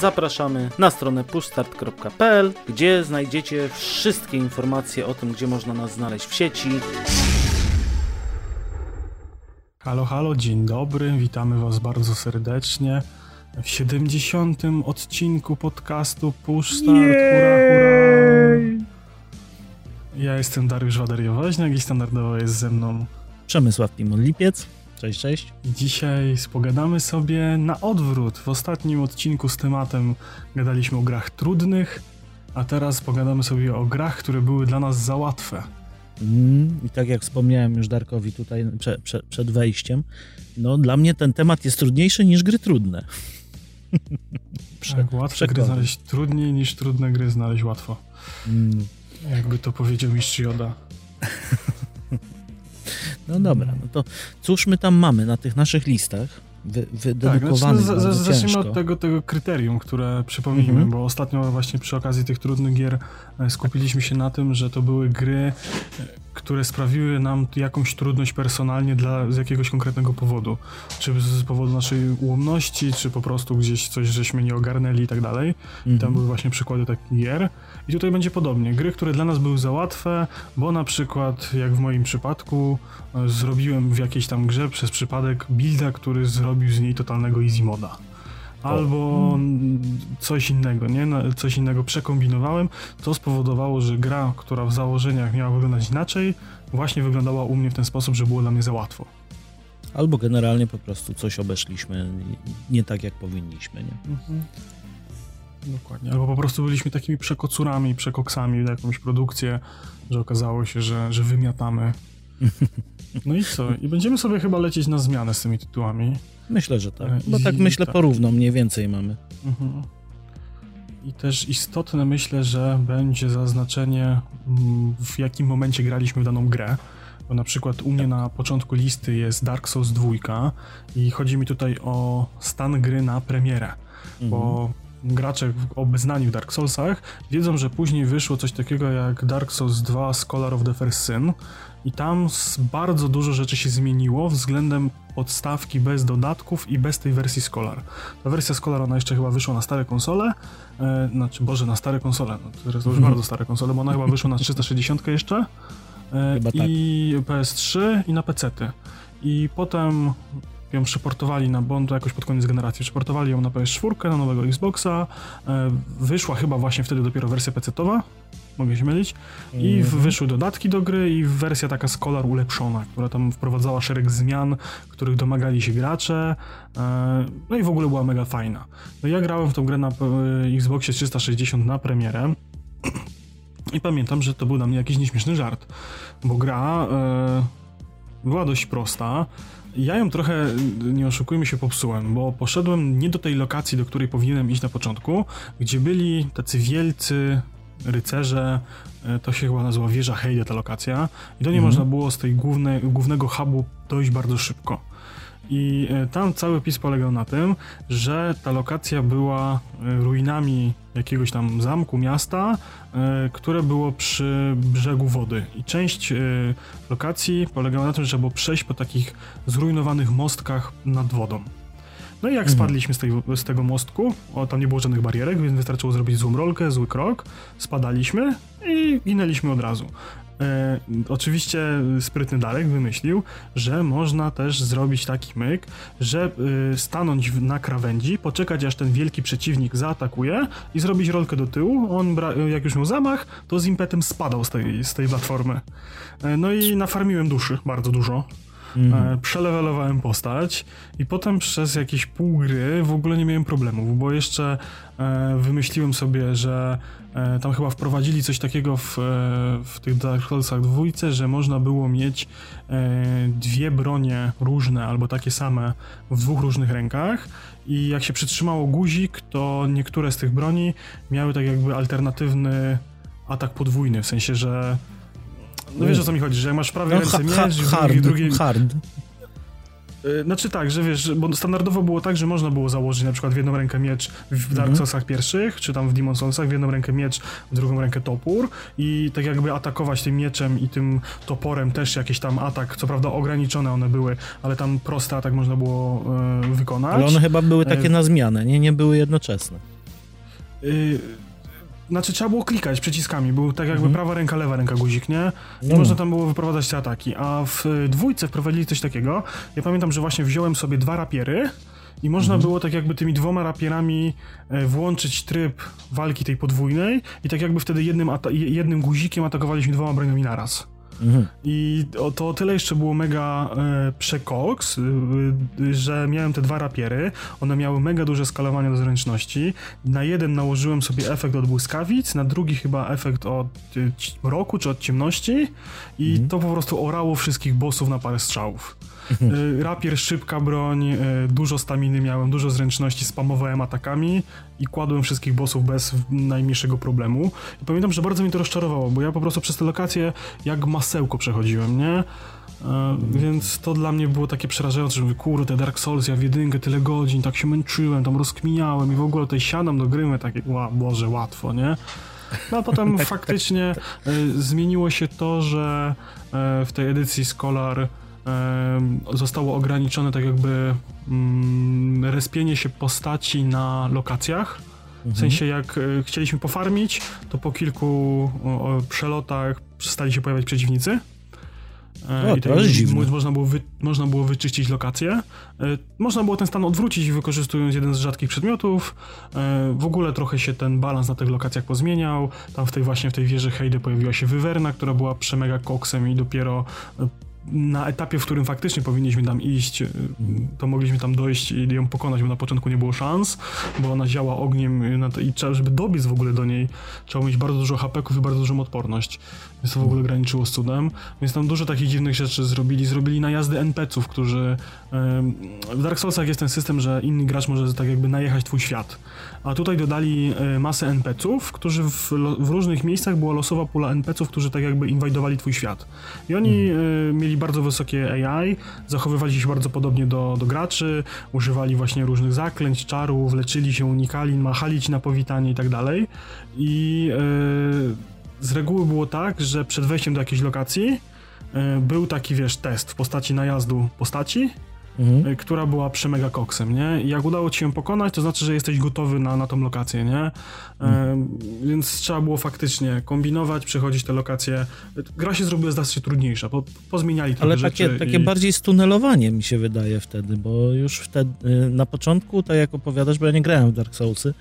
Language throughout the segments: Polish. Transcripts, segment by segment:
Zapraszamy na stronę pushstart.pl, gdzie znajdziecie wszystkie informacje o tym, gdzie można nas znaleźć w sieci. Halo, halo, dzień dobry, witamy Was bardzo serdecznie w 70. odcinku podcastu Push Start. Hurra, hurra! Ja jestem Dariusz Wadariowoźniak i standardowo jest ze mną Przemysław Timon-Lipiec. Cześć, cześć. Dzisiaj spogadamy sobie na odwrót. W ostatnim odcinku z tematem gadaliśmy o grach trudnych, a teraz pogadamy sobie o grach, które były dla nas za łatwe. Mm, I tak jak wspomniałem już Darkowi tutaj prze, prze, przed wejściem, no dla mnie ten temat jest trudniejszy niż gry trudne. Prze, tak, łatwe gry znaleźć trudniej niż trudne gry znaleźć łatwo. Mm. Jakby to powiedział mistrz Joda. No dobra, no to cóż my tam mamy na tych naszych listach? Wy, wydedykowanych tak, znaczy, Zacznijmy od tego, tego kryterium, które przypomnijmy, mhm. bo ostatnio właśnie przy okazji tych trudnych gier e, skupiliśmy się na tym, że to były gry, które sprawiły nam jakąś trudność personalnie dla, z jakiegoś konkretnego powodu. Czy z powodu naszej ułomności, czy po prostu gdzieś coś żeśmy nie ogarnęli i tak dalej. Mhm. Tam były właśnie przykłady takich gier. I tutaj będzie podobnie. Gry, które dla nas były za łatwe, bo na przykład, jak w moim przypadku, e, zrobiłem w jakiejś tam grze przez przypadek builda, który zrobił z niej totalnego easy moda. Albo coś innego, nie? Coś innego przekombinowałem, co spowodowało, że gra, która w założeniach miała wyglądać inaczej, właśnie wyglądała u mnie w ten sposób, że było dla mnie za łatwo. Albo generalnie po prostu coś obeszliśmy nie tak, jak powinniśmy, nie? Mhm. Dokładnie. Albo po prostu byliśmy takimi przekocurami, przekoksami w jakąś produkcję, że okazało się, że, że wymiatamy. No i co? I będziemy sobie chyba lecieć na zmianę z tymi tytułami. Myślę, że tak. Bo tak myślę tak. porówno, mniej więcej mamy. Mhm. I też istotne myślę, że będzie zaznaczenie mm, w jakim momencie graliśmy w daną grę. Bo na przykład u mnie na początku listy jest Dark Souls 2 i chodzi mi tutaj o stan gry na premierę. Mhm. Bo gracze obeznani w Dark Soulsach wiedzą, że później wyszło coś takiego jak Dark Souls 2 Scholar of the First Sin i tam bardzo dużo rzeczy się zmieniło względem podstawki bez dodatków i bez tej wersji Scholar. Ta wersja Scholar ona jeszcze chyba wyszła na stare konsole, e, znaczy Boże, na stare konsole, no to jest już mhm. bardzo stare konsole, bo ona chyba wyszła na 360 jeszcze e, i tak. PS3 i na PC-ty. I potem ją przeportowali na Bond jakoś pod koniec generacji. Przeportowali ją na PS4, na nowego Xboxa. E, wyszła chyba właśnie wtedy dopiero wersja PC-towa, mogę się mylić. I mm -hmm. wyszły dodatki do gry i wersja taka Scholar ulepszona, która tam wprowadzała szereg zmian, których domagali się gracze. E, no i w ogóle była mega fajna. No ja grałem w tą grę na Xboxie 360 na premierę. I pamiętam, że to był dla mnie jakiś nieśmieszny żart, bo gra e, była dość prosta. Ja ją trochę, nie oszukujmy się, popsułem, bo poszedłem nie do tej lokacji, do której powinienem iść na początku, gdzie byli tacy wielcy rycerze, e, to się chyba nazywa wieża Heide ta lokacja i do niej mhm. można było z tej główne, głównego hubu dojść bardzo szybko. I e, tam cały pis polegał na tym, że ta lokacja była e, ruinami jakiegoś tam zamku, miasta, e, które było przy brzegu wody. I część lokacji polegała na tym, że było przejść po takich zrujnowanych mostkach nad wodą. No i jak mhm. spadliśmy z, tej, z, tego mostku, o, tam nie było żadnych barierek, więc wystarczyło zrobić złą rolkę, zły krok, spadaliśmy i ginęliśmy od razu. E, oczywiście sprytny Darek wymyślił, że można też zrobić taki myk, że e, stanąć na krawędzi, poczekać aż ten wielki przeciwnik zaatakuje i zrobić rolkę do tyłu. On, jak już miał zamach, to z impetem spadał z tej, z tej platformy. E, no i nafarmiłem duszy bardzo dużo. Mm. Przelewelowałem postać i potem przez jakieś pół gry w ogóle nie miałem problemów, bo jeszcze e, wymyśliłem sobie, że e, tam chyba wprowadzili coś takiego w, w tych Dark Soulsach dwójce, że można było mieć dwie bronie różne albo takie same w dwóch różnych rękach i jak się przytrzymało guzik, to niektóre z tych broni miały tak jakby alternatywny atak podwójny, w sensie, że no wiesz o co mi chodzi, że jak masz prawie no, ręce miecz, hard, drugi... Hard. Y, znaczy tak, że wiesz, bo standardowo było tak, że można było założyć na przykład w jedną rękę miecz w Dark Mhm. Soulsach pierwszych, czy tam w Demon Soulsach, w jedną rękę miecz, w drugą rękę topór i tak jakby atakować tym mieczem i tym toporem też jakiś tam atak, co prawda ograniczone one były, ale tam prosty atak można było e, wykonać. Ale one chyba były takie E, na zmianę, nie, nie były jednoczesne. Y, znaczy trzeba było klikać przyciskami, był tak jakby Mhm. prawa ręka, lewa ręka guzik, nie? I No. można tam było wyprowadzać te ataki, a w y, dwójce wprowadzili coś takiego, ja pamiętam, że właśnie wziąłem sobie dwa rapiery i można Mhm. było tak jakby tymi dwoma rapierami e, włączyć tryb walki tej podwójnej i tak jakby wtedy jednym, jednym guzikiem atakowaliśmy dwoma broniami naraz. Mhm. I o, to o tyle jeszcze było mega e, przekoks, y, że miałem te dwa rapiery, one miały mega duże skalowanie do zręczności. Na jeden nałożyłem sobie efekt od błyskawic, na drugi chyba efekt od ci- mroku czy od ciemności i Mhm. to po prostu orało wszystkich bossów na parę strzałów. Y, Rapier, szybka broń, y, dużo staminy miałem, dużo zręczności, spamowałem atakami i kładłem wszystkich bossów bez najmniejszego problemu. I pamiętam, że bardzo mnie to rozczarowało, bo ja po prostu przez te lokacje jak masełko przechodziłem, nie? E, Więc to dla mnie było takie przerażające, że mówię, kurde, Dark Souls, ja w jedynkę tyle godzin, tak się męczyłem, tam rozkminiałem i w ogóle tutaj siadam do gry, mówię takie, ła, Boże, łatwo, nie? No a potem faktycznie e, zmieniło się to, że e, w tej edycji Scholar e, zostało ograniczone tak jakby mm, respienie się postaci na lokacjach. W sensie jak e, chcieliśmy pofarmić, to po kilku przelotach przestali się pojawiać przeciwnicy. E, O, I to tak jest jakby dziwne. mo- można było, wy, można było wyczyścić lokację. E, Można było ten stan odwrócić wykorzystując jeden z rzadkich przedmiotów. W ogóle trochę się ten balans na tych lokacjach pozmieniał. Tam w tej właśnie w tej wieży Hejdy pojawiła się wywerna, która była przemega koksem i dopiero na etapie, w którym faktycznie powinniśmy tam iść, e, to mogliśmy tam dojść i ją pokonać, bo na początku nie było szans, bo ona działa ogniem i trzeba, żeby dobiec w ogóle do niej, trzeba mieć bardzo dużo hapeków i bardzo dużą odporność. Więc to w ogóle graniczyło z cudem. Więc tam dużo takich dziwnych rzeczy zrobili. Zrobili najazdy NPC-ów, którzy... w Dark Soulsach jest ten system, że inny gracz może tak jakby najechać twój świat. A tutaj dodali e, masę NPC-ów, którzy w, w różnych miejscach była losowa pula NPC-ów, którzy tak jakby inwajdowali twój świat. I oni e, mieli bardzo wysokie AI, zachowywali się bardzo podobnie do, do graczy, używali właśnie różnych zaklęć, czarów, leczyli się, unikali, machali ci na powitanie i tak dalej. I e, z reguły było tak, że przed wejściem do jakiejś lokacji był taki, wiesz, test w postaci najazdu postaci, Mhm. y, która była przemega koksem, nie? I jak udało ci ją pokonać, to znaczy, że jesteś gotowy na, na tą lokację, nie? Mhm. E, więc trzeba było faktycznie kombinować, przechodzić te lokacje. Gra się zrobiła znacznie trudniejsza, po, pozmieniali trochę Ale takie, takie i... bardziej stunelowanie mi się wydaje wtedy, bo już wtedy y, na początku, tak jak opowiadasz, bo ja nie grałem w Dark Soulsy,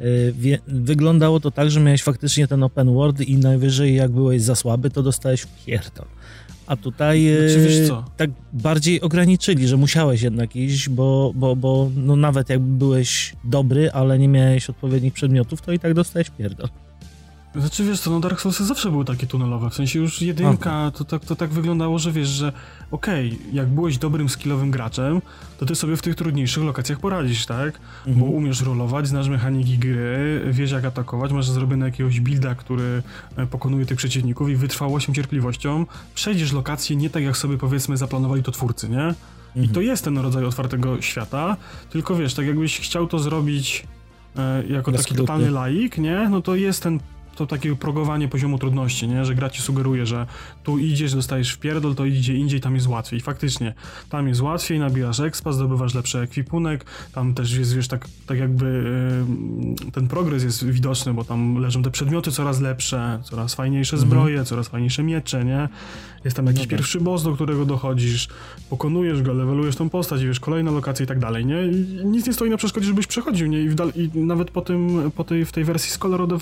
y, wie, wyglądało to tak, że miałeś faktycznie ten open world i najwyżej jak byłeś za słaby, to dostałeś pierdol. A tutaj Znaczy, tak bardziej ograniczyli, że musiałeś jednak iść, bo, bo, bo no nawet jak byłeś dobry, ale nie miałeś odpowiednich przedmiotów, to i tak dostałeś pierdol. Znaczy wiesz co, no Dark Soulsy zawsze były takie tunelowe, w sensie już jedynka, to, tak- to tak wyglądało, że wiesz, że okej, jak byłeś dobrym, skillowym graczem, to ty sobie w tych trudniejszych lokacjach poradzisz, tak? Bo Mhm. umiesz rolować, znasz mechaniki gry, wiesz jak atakować, masz zrobiony jakiegoś builda, który e, pokonuje tych przeciwników i wytrwałością, cierpliwością przejdziesz lokację nie tak jak sobie powiedzmy zaplanowali to twórcy, nie? I Mhm. to jest ten rodzaj otwartego świata, tylko wiesz, tak jakbyś chciał to zrobić e, jako Na taki skróty. totalny laik, nie? No to jest ten to takie progowanie poziomu trudności, nie? Że gra ci sugeruje, że tu idziesz, dostajesz w pierdol, to idzie indziej, tam jest łatwiej. Faktycznie, tam jest łatwiej, nabijasz expa, zdobywasz lepszy ekwipunek, tam też jest, wiesz, tak, tak jakby yy, ten progres jest widoczny, bo tam leżą te przedmioty coraz lepsze, coraz fajniejsze zbroje, coraz fajniejsze miecze, nie? Jest tam jakiś Mhm. No tak. pierwszy boss, do którego dochodzisz, pokonujesz go, levelujesz tą postać, wiesz, kolejna lokacja i tak dalej, nie? I nic nie stoi na przeszkodzie, żebyś przechodził, nie? I, w i nawet po tym, po tej, w tej wersji Scholar of the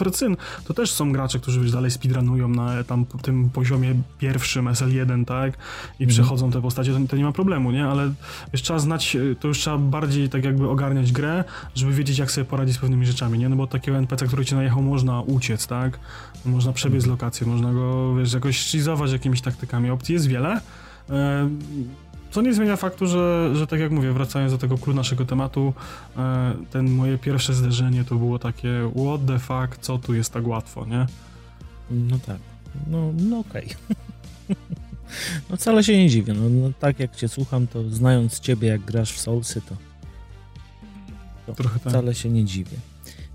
to też są gracze, którzy wiesz, dalej speedrunują na tam tym poziomie pierwszym SL1, tak? I przechodzą te postacie, to, to nie ma problemu, nie? Ale wiesz, trzeba znać, y, to już trzeba bardziej tak jakby ogarniać grę, żeby wiedzieć, jak sobie poradzić z pewnymi rzeczami, nie? No bo takiego NPC, który cię najechał, można uciec, tak? Można przebiec lokację, można go, wiesz, jakoś shizować jakimiś taktykami. Opcji jest wiele. Co nie zmienia faktu, że, że tak jak mówię, wracając do tego clue naszego tematu, e, ten moje pierwsze zderzenie to było takie what the fuck, co tu jest tak łatwo, nie? No tak. No, no okej. No wcale się nie dziwię. No, no, tak jak cię słucham, to znając ciebie, jak grasz w Soulsy, to, to Trochę tak. wcale się nie dziwię.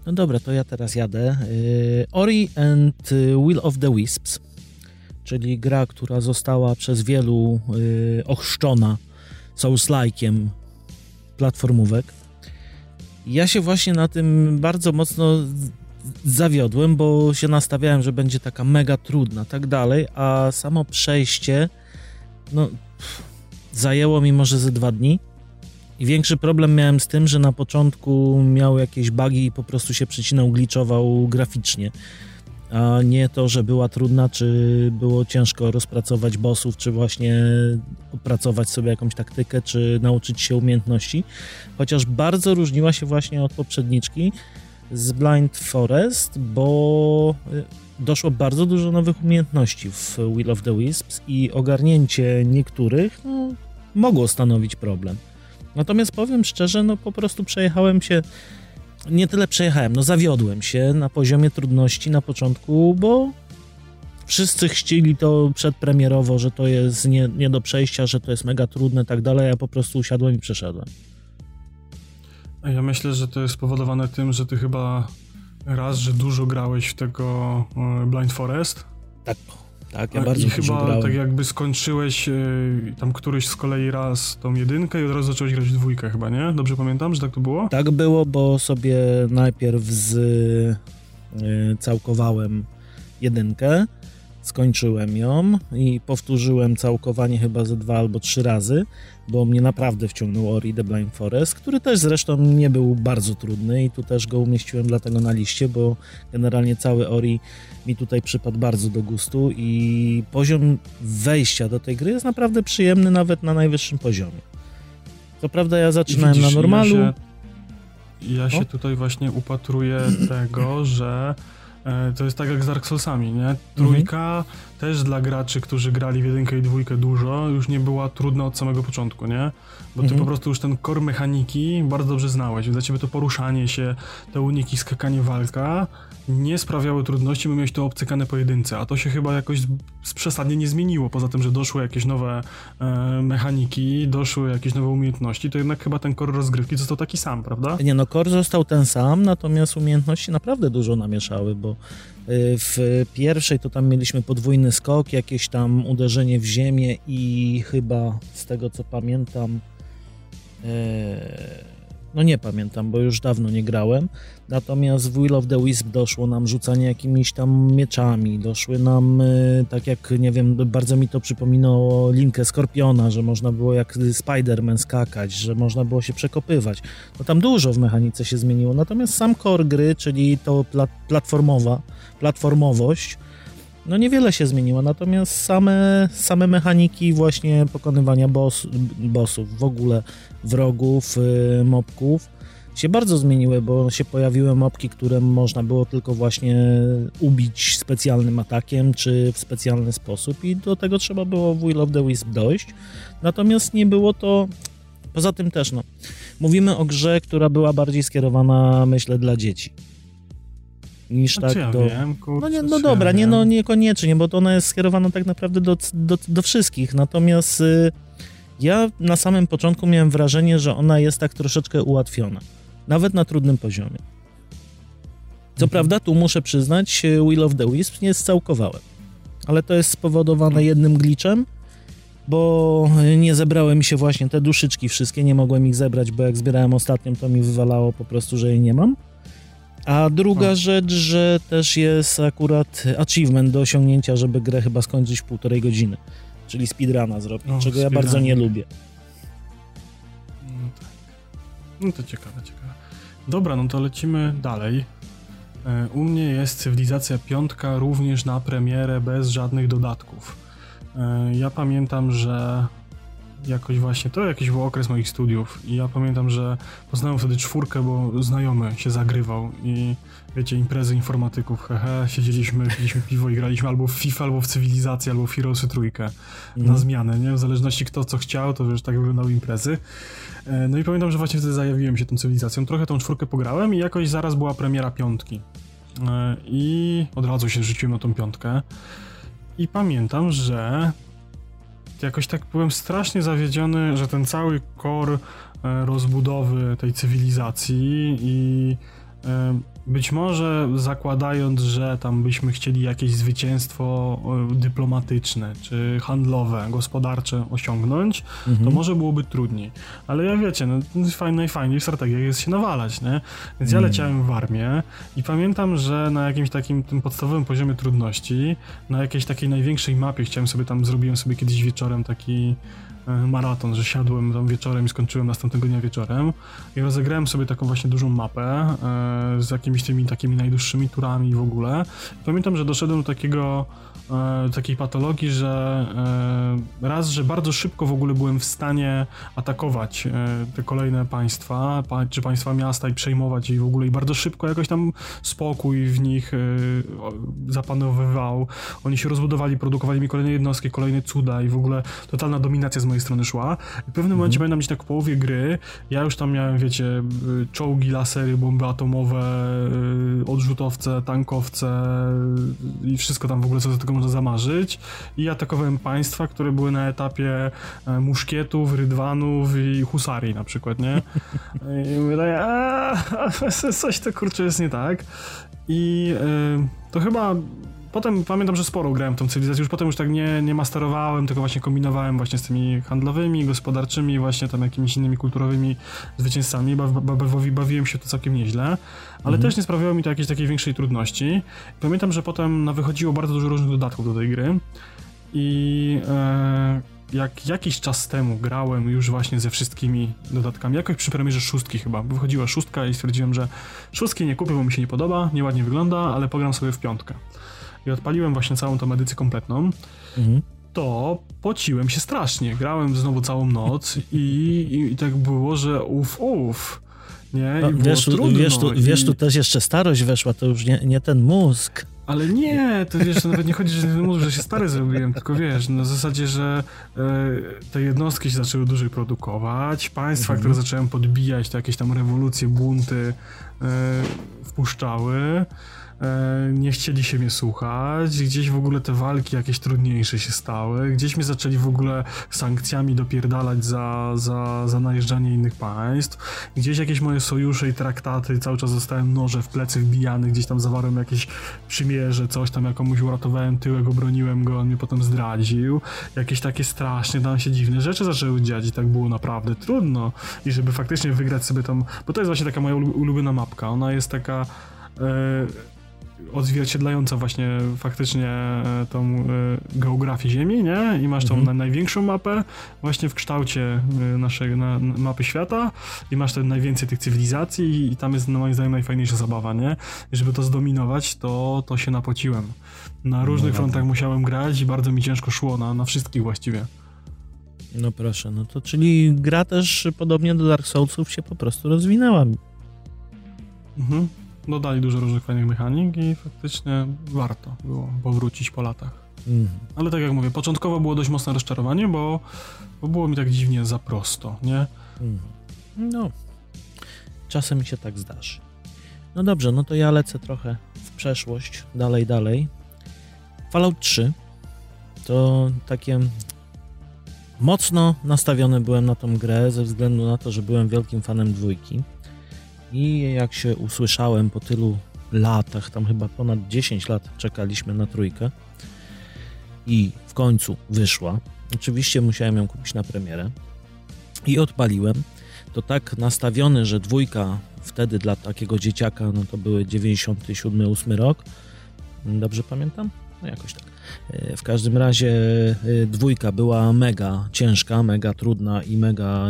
No dobra, to ja teraz jadę. Y, Ori and Will of the Wisps, czyli gra, która została przez wielu y, ochrzczona Souls-like'iem platformówek. Ja się właśnie na tym bardzo mocno zawiodłem, bo się nastawiałem, że będzie taka mega trudna, tak dalej, a samo przejście, no, pff, zajęło mi może ze dwa dni. I większy problem miałem z tym, że na początku miał jakieś bugi i po prostu się przycinał, glitchował graficznie. A nie to, że była trudna, czy było ciężko rozpracować bossów, czy właśnie opracować sobie jakąś taktykę, czy nauczyć się umiejętności. Chociaż bardzo różniła się właśnie od poprzedniczki z Blind Forest, bo y, doszło bardzo dużo nowych umiejętności w Will of the Wisps i ogarnięcie niektórych no, mogło stanowić problem. Natomiast powiem szczerze, no po prostu przejechałem się, nie tyle przejechałem, no zawiodłem się na poziomie trudności na początku, bo wszyscy chcieli to przedpremierowo, że to jest nie, nie do przejścia, że to jest mega trudne, tak dalej, ja po prostu usiadłem i przeszedłem. A Ja myślę, że to jest spowodowane tym, że ty chyba raz, że dużo grałeś w tego e, Blind Forest. Tak, tak, ja bardzo I chyba grałem. tak jakby skończyłeś e, tam któryś z kolei raz tą jedynkę i od razu zacząłeś grać w dwójkę chyba, nie? Dobrze pamiętam, że tak to było? Tak było, bo sobie najpierw z y, całkowałem jedynkę, skończyłem ją i powtórzyłem całkowanie chyba ze dwa albo trzy razy, bo mnie naprawdę wciągnął Ori The Blind Forest, który też zresztą nie był bardzo trudny i tu też go umieściłem dlatego na liście, bo generalnie cały Ori mi tutaj przypadł bardzo do gustu i poziom wejścia do tej gry jest naprawdę przyjemny nawet na najwyższym poziomie. Co prawda ja zaczynałem widzisz, na normalu, Ja się, ja się tutaj właśnie upatruję tego, że to jest tak jak z Dark Soulsami, nie? Trójka też dla graczy, którzy grali w jedynkę i dwójkę dużo, już nie była trudna od samego początku, nie? Bo ty Mhm. po prostu już ten core mechaniki bardzo dobrze znałeś. Dla ciebie to poruszanie się, te uniki, skakanie, walka nie sprawiały trudności, bo miałeś to obcykane po jedynce, a to się chyba jakoś przesadnie nie zmieniło. Poza tym, że doszły jakieś nowe e, mechaniki, doszły jakieś nowe umiejętności, to jednak chyba ten core rozgrywki został taki sam, prawda? Nie no, core został ten sam, natomiast umiejętności naprawdę dużo namieszały, bo w pierwszej to tam mieliśmy podwójny skok, jakieś tam uderzenie w ziemię i chyba z tego co pamiętam, e, no nie pamiętam, bo już dawno nie grałem, natomiast w Will of the Wisp doszło nam rzucanie jakimiś tam mieczami, doszły nam, y, tak jak, nie wiem, bardzo mi to przypominało linkę Skorpiona, że można było jak Spider-Man skakać, że można było się przekopywać, no tam dużo w mechanice się zmieniło, natomiast sam core gry, czyli to pla- platformowa, platformowość, no niewiele się zmieniło, natomiast same, same mechaniki właśnie pokonywania boss, bossów, w ogóle wrogów, y, mobków się bardzo zmieniły, bo się pojawiły mobki, które można było tylko właśnie ubić specjalnym atakiem, czy w specjalny sposób i do tego trzeba było w Will of the Wisp dojść, natomiast nie było to Poza tym też, no, mówimy o grze, która była bardziej skierowana, myślę, dla dzieci. Niż No, tak ja do... wiem, kurczę, No, nie, no ja dobra, nie, wiem. no niekoniecznie, bo to ona jest skierowana tak naprawdę do, do, do wszystkich. Natomiast y, ja na samym początku miałem wrażenie, że ona jest tak troszeczkę ułatwiona. Nawet na trudnym poziomie. Co Mhm. prawda, tu muszę przyznać, y, Will of the Wisps nie scałkowałem. Ale to jest spowodowane jednym glitchem, bo nie zebrały mi się właśnie te duszyczki wszystkie, nie mogłem ich zebrać, bo jak zbierałem ostatnią, to mi wywalało po prostu, że jej nie mam. A druga O. rzecz, że też jest akurat achievement do osiągnięcia, żeby grę chyba skończyć w półtorej godziny, czyli speedruna zrobić, O, czego ja speedrun. bardzo nie lubię. No tak. No to ciekawe, ciekawe. Dobra, no to lecimy dalej. E, U mnie jest Cywilizacja Piątka również na premierę bez żadnych dodatków. E, Ja pamiętam, że jakoś właśnie, to jakiś był okres moich studiów i ja pamiętam, że poznałem wtedy czwórkę, bo znajomy się zagrywał i wiecie, imprezy informatyków, hehe, siedzieliśmy, piliśmy piwo i graliśmy albo w FIFA, albo w Cywilizację, albo w Heroesy trójkę na Mhm. zmianę, nie? W zależności kto co chciał, to już tak wyglądały imprezy. E, No i pamiętam, że właśnie wtedy zajawiłem się tą cywilizacją. Trochę tą czwórkę pograłem i jakoś zaraz była premiera piątki. E, I od razu się rzuciłem na tą piątkę. I pamiętam, że jakoś tak byłem strasznie zawiedziony, że ten cały core e, rozbudowy tej cywilizacji i e, być może zakładając, że tam byśmy chcieli jakieś zwycięstwo e, dyplomatyczne, czy handlowe, gospodarcze osiągnąć, mhm. to może byłoby trudniej. Ale ja wiecie, no, najfajniej w strategiach jest się nawalać, nie? Więc ja mhm. leciałem w armię i pamiętam, że na jakimś takim tym podstawowym poziomie trudności, na jakiejś takiej największej mapie chciałem sobie tam, zrobiłem sobie kiedyś wieczorem taki maraton, że siadłem tam wieczorem i skończyłem następnego dnia wieczorem i rozegrałem sobie taką właśnie dużą mapę e, z jakimiś tymi takimi najdłuższymi turami w ogóle. Pamiętam, że doszedłem do takiego e, takiej patologii, że e, raz, że bardzo szybko w ogóle byłem w stanie atakować e, te kolejne państwa, pa, czy państwa miasta i przejmować je w ogóle i bardzo szybko jakoś tam spokój w nich zapanowywał. Oni się rozbudowali, produkowali mi kolejne jednostki, kolejne cuda i w ogóle totalna dominacja z mojej strony szła. I w pewnym momencie mhm. pamiętam, że tak w połowie gry ja już tam miałem, wiecie, czołgi, lasery, bomby atomowe, odrzutowce, tankowce i wszystko tam w ogóle, co do tego można zamarzyć. I atakowałem państwa, które były na etapie e, muszkietów, rydwanów i husarii na przykład, nie? I wydaje, a coś to kurczę jest nie tak. I y, to chyba Potem pamiętam, że sporo grałem w tą cywilizację, już potem już tak nie, nie masterowałem, tylko właśnie kombinowałem właśnie z tymi handlowymi, gospodarczymi, właśnie tam jakimiś innymi kulturowymi zwycięzcami. Bawi, bawiłem się to całkiem nieźle, ale mhm. też nie sprawiało mi to jakiejś takiej większej trudności. Pamiętam, że potem no, wychodziło bardzo dużo różnych dodatków do tej gry i e, jak jakiś czas temu grałem już właśnie ze wszystkimi dodatkami, jakoś przy premierze szóstki chyba, wychodziła szóstka i stwierdziłem, że szóstki nie kupię, bo mi się nie podoba, nieładnie wygląda, ale pogram sobie w piątkę i odpaliłem właśnie całą tą edycję kompletną, mhm. to pociłem się strasznie. Grałem znowu całą noc i, i, i tak było, że uf, uf. Nie, no, wiesz, trudno, wiesz, tu, i... wiesz, tu też jeszcze starość weszła, to już nie, nie ten mózg. Ale nie, to wiesz, to nawet nie chodzi, że ten mózg, że się stary zrobiłem, tylko wiesz, na zasadzie, że e, te jednostki się zaczęły dłużej produkować, państwa, mhm. które zacząłem podbijać, to jakieś tam rewolucje, bunty e, wpuszczały. E, nie chcieli się mnie słuchać, gdzieś w ogóle te walki jakieś trudniejsze się stały, gdzieś mnie zaczęli w ogóle sankcjami dopierdalać za, za, za najeżdżanie innych państw, gdzieś jakieś moje sojusze i traktaty, cały czas zostałem noże w plecy wbijany, gdzieś tam zawarłem jakieś przymierze, coś tam, jakomuś uratowałem tyłek, obroniłem go, on mnie potem zdradził, jakieś takie strasznie tam się dziwne rzeczy zaczęły dziać i tak było naprawdę trudno. I żeby faktycznie wygrać sobie tą, bo to jest właśnie taka moja ulubiona mapka, ona jest taka e, odzwierciedlająca właśnie faktycznie e, tą e, geografię Ziemi, nie? I masz tą mhm. największą mapę właśnie w kształcie e, naszej na, mapy świata i masz ten najwięcej tych cywilizacji i tam jest no, moim zdaniem najfajniejsza zabawa, nie? I żeby to zdominować, to, to się napociłem. Na różnych no, frontach musiałem grać i bardzo mi ciężko szło, na, na wszystkich właściwie. No proszę, no to czyli gra też podobnie do Dark Soulsów się po prostu rozwinęła. Mhm dodali dużo różnych fajnych mechanik i faktycznie warto było powrócić po latach. Mm. Ale tak jak mówię, początkowo było dość mocne rozczarowanie, bo, bo było mi tak dziwnie za prosto, nie? Mm. No, czasem mi się tak zdarzy. No dobrze, no to ja lecę trochę w przeszłość, dalej, dalej. Fallout 3 to takie mocno nastawiony byłem na tą grę ze względu na to, że byłem wielkim fanem dwójki. I jak się usłyszałem po tylu latach, tam chyba ponad 10 lat czekaliśmy na trójkę i w końcu wyszła. Oczywiście musiałem ją kupić na premierę i odpaliłem. To tak nastawiony, że dwójka wtedy dla takiego dzieciaka, no to były 97-8 rok. Dobrze pamiętam? No jakoś tak. E, w każdym razie e, dwójka była mega ciężka, mega trudna i mega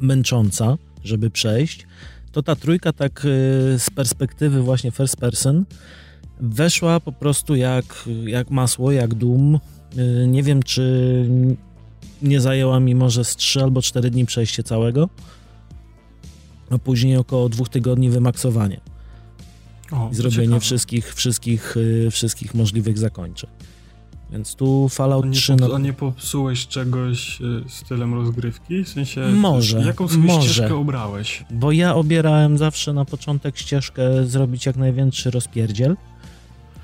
męcząca, żeby przejść to ta trójka tak y, z perspektywy właśnie first person weszła po prostu jak, jak masło, jak dum. Y, nie wiem, czy nie zajęła mi może z 3 albo 4 dni przejście całego, a później około dwóch tygodni wymaksowanie. O, I zrobienie ciekawe. wszystkich, wszystkich, y, wszystkich możliwych zakończeń. Więc tu Fallout a nie 3... no... A nie popsułeś czegoś y, stylem rozgrywki? W sensie... Może, Jaką sobie może. ścieżkę obrałeś? Bo ja obierałem zawsze na początek ścieżkę zrobić jak największy rozpierdziel.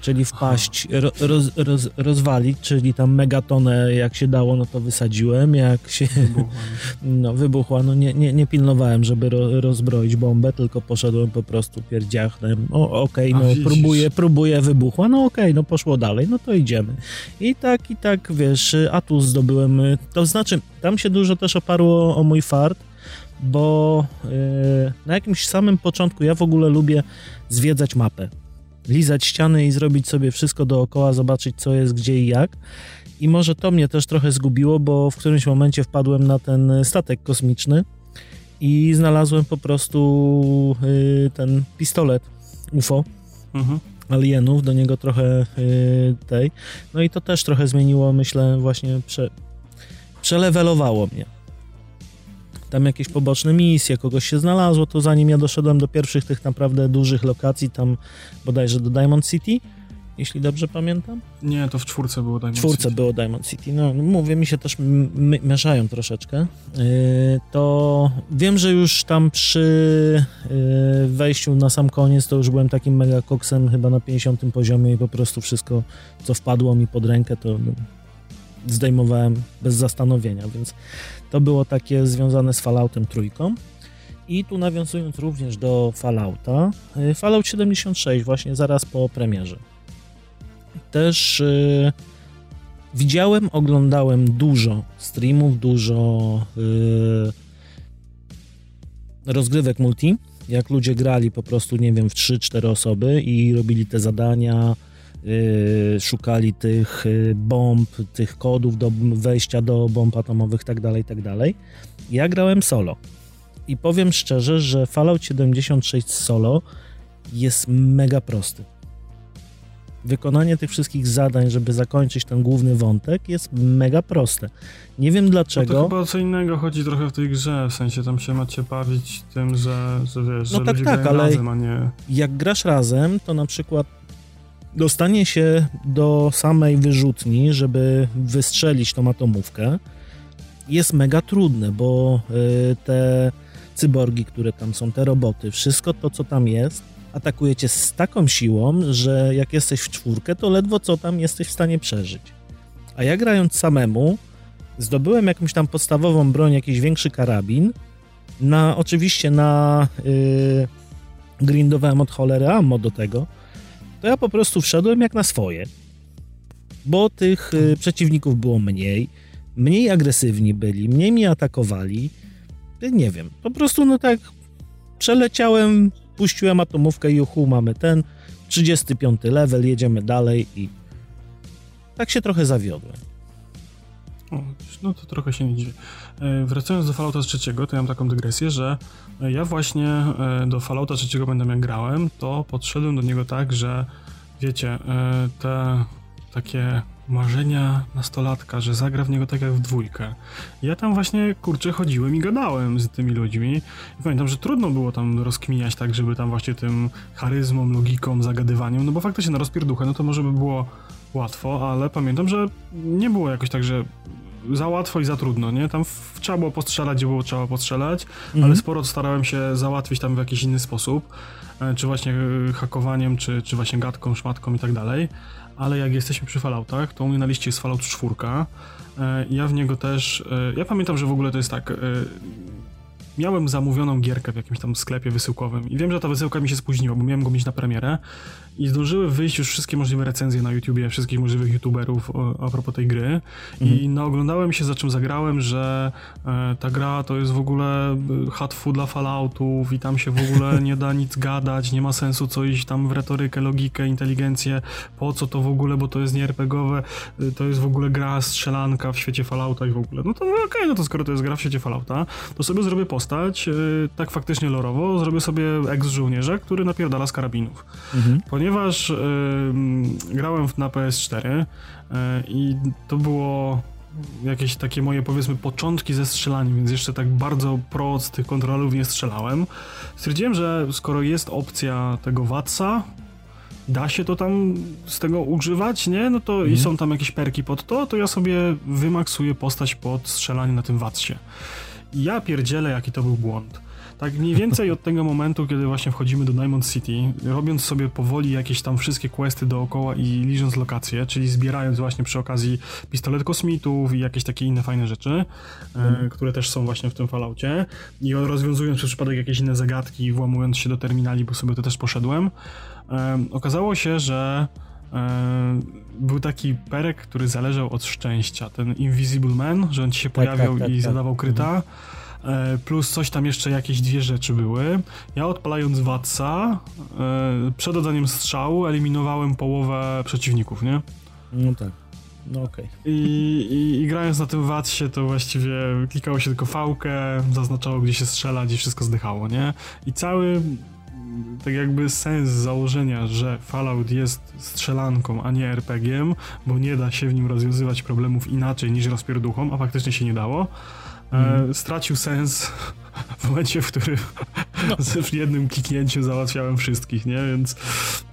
Czyli wpaść, ro, roz, roz, rozwalić, czyli tam megatonę jak się dało, no to wysadziłem, jak się Wybuchła. no, wybuchła, no nie, nie, nie pilnowałem, żeby ro, rozbroić bombę, tylko poszedłem po prostu pierdziachem, o okej, A no widzisz. próbuję, próbuję, wybuchła, no okej, no poszło dalej, no to idziemy. I tak, i tak, wiesz, atu zdobyłem, y, to znaczy, tam się dużo też oparło o mój fart, bo yy, na jakimś samym początku ja w ogóle lubię zwiedzać mapę. Lizać ściany i zrobić sobie wszystko dookoła, zobaczyć co jest gdzie i jak. I może to mnie też trochę zgubiło, bo w którymś momencie wpadłem na ten statek kosmiczny i znalazłem po prostu yy, ten pistolet UFO Mhm. alienów, do niego trochę yy, tej. No i to też trochę zmieniło, myślę, właśnie prze, przelewelowało mnie. Tam jakieś poboczne misje, kogoś się znalazło, to zanim ja doszedłem do pierwszych tych naprawdę dużych lokacji, tam bodajże do Diamond City, jeśli dobrze pamiętam. Nie, to w czwórce było Diamond czwórce City. było Diamond City. No, mówię, mi się też mieszają troszeczkę. Yy, to wiem, że już tam przy yy, wejściu na sam koniec to już byłem takim mega koksem chyba na 50 poziomie i po prostu wszystko, co wpadło mi pod rękę, to no, zdejmowałem bez zastanowienia, więc to było takie związane z Falloutem trójką. I tu nawiązując również do Fallouta, yy, Fallout 76 właśnie zaraz po premierze też y, widziałem, oglądałem dużo streamów, dużo y, rozgrywek multi, jak ludzie grali po prostu, nie wiem, w 3-4 osoby i robili te zadania, y, szukali tych y, bomb, tych kodów do wejścia do bomb atomowych, tak dalej, tak dalej. Ja grałem solo i powiem szczerze, że Fallout 76 solo jest mega prosty wykonanie tych wszystkich zadań, żeby zakończyć ten główny wątek, jest mega proste. Nie wiem No dlaczego. to chyba o co innego chodzi trochę w tej grze, w sensie tam się macie bawić tym, że, że wiesz, No że tak, tak, ale- razem, a nie... Jak grasz razem, to na przykład dostanie się do samej wyrzutni, żeby wystrzelić tą atomówkę, jest mega trudne, bo y, te cyborgi, które tam są, te roboty, wszystko to, co tam jest, atakujecie z taką siłą, że jak jesteś w czwórkę, to ledwo co tam jesteś w stanie przeżyć. A ja grając samemu, zdobyłem jakąś tam podstawową broń, jakiś większy karabin, na, oczywiście na y, grindowałem od cholery ammo do tego, to ja po prostu wszedłem jak na swoje. Bo tych y, przeciwników było mniej, mniej agresywni byli, mniej mi atakowali. Nie wiem, po prostu no tak przeleciałem, puściłem atomówkę i uhu, mamy ten 35 level, jedziemy dalej i tak się trochę zawiodłem. O, no to trochę się nie dziwię. E, Wracając do Fallouta trzeciego, to ja mam taką dygresję, że e, ja właśnie e, do Fallouta trzeciego będę jak grałem, to podszedłem do niego tak, że wiecie, te takie marzenia nastolatka, że zagra w niego tak jak w dwójkę. Ja tam właśnie, kurczę, chodziłem i gadałem z tymi ludźmi i pamiętam, że trudno było tam rozkminiać tak, żeby tam właśnie tym charyzmą, logiką, zagadywaniem, no bo faktycznie na rozpierduchę, no to może by było łatwo, ale pamiętam, że nie było jakoś tak, że za łatwo i za trudno, nie? Tam w, trzeba było postrzelać, gdzie było trzeba postrzelać, ale Mhm. sporo starałem się załatwić tam w jakiś inny sposób, e, czy właśnie e, hakowaniem, czy, czy właśnie gadką, szmatką i tak dalej. Ale jak jesteśmy przy Falloutach, to u mnie na liście jest Fallout 4. e, Ja w niego też. Ja pamiętam, że w ogóle to jest tak. Miałem zamówioną gierkę w jakimś tam sklepie wysyłkowym i wiem, że ta wysyłka mi się spóźniła, bo miałem go mieć na premierę i zdążyły wyjść już wszystkie możliwe recenzje na YouTubie, wszystkich możliwych YouTuberów a propos tej gry i naoglądałem się, za czym zagrałem, że e, ta gra to jest w ogóle e, hatfu dla Falloutów i tam się w ogóle nie da nic gadać, nie ma sensu co iść tam w retorykę, logikę, inteligencję, po co to w ogóle, bo to jest nie RPGowe, e, to jest w ogóle gra strzelanka w świecie Fallouta i w ogóle. No to okej, no to skoro to jest gra w świecie Fallouta, to sobie zrobię postać, tak faktycznie lorowo, zrobię sobie ex-żołnierza, który napierdala z karabinów. Mhm. Ponieważ ym, grałem w- na PS4 y, i to było jakieś takie moje powiedzmy początki ze strzelaniem, więc jeszcze tak bardzo pro z tych kontrolerów nie strzelałem. Stwierdziłem, że skoro jest opcja tego Watsa, da się to tam z tego używać, nie? No to i Mhm. są tam jakieś perki pod to, to ja sobie wymaksuję postać pod strzelanie na tym Watsie. I ja pierdzielę, jaki to był błąd. Tak mniej więcej od tego momentu, kiedy właśnie wchodzimy do Diamond City, robiąc sobie powoli jakieś tam wszystkie questy dookoła i licząc lokacje, czyli zbierając właśnie przy okazji pistolet kosmitów i jakieś takie inne fajne rzeczy, e, które też są właśnie w tym Falloutie i rozwiązując przez przypadek jakieś inne zagadki, włamując się do terminali, bo sobie to też poszedłem, okazało się, że był taki perek, który zależał od szczęścia, ten Invisible Man, że on ci się pojawiał tak, tak, i tak. zadawał kryta. E, Plus coś tam jeszcze jakieś dwie rzeczy były. Ja odpalając Watsa, e, przed oddaniem strzału eliminowałem połowę przeciwników, nie? No tak. No okej. I, i, I grając na tym Watsie, to właściwie klikało się tylko fałkę, zaznaczało gdzie się strzelać i wszystko zdychało, nie? I cały tak jakby sens założenia, że Fallout jest strzelanką, a nie RPG-iem, bo nie da się w nim rozwiązywać problemów inaczej niż rozpierduchą, a faktycznie się nie dało, e, stracił sens w momencie, w którym w jednym kliknięciu załatwiałem wszystkich, nie? Więc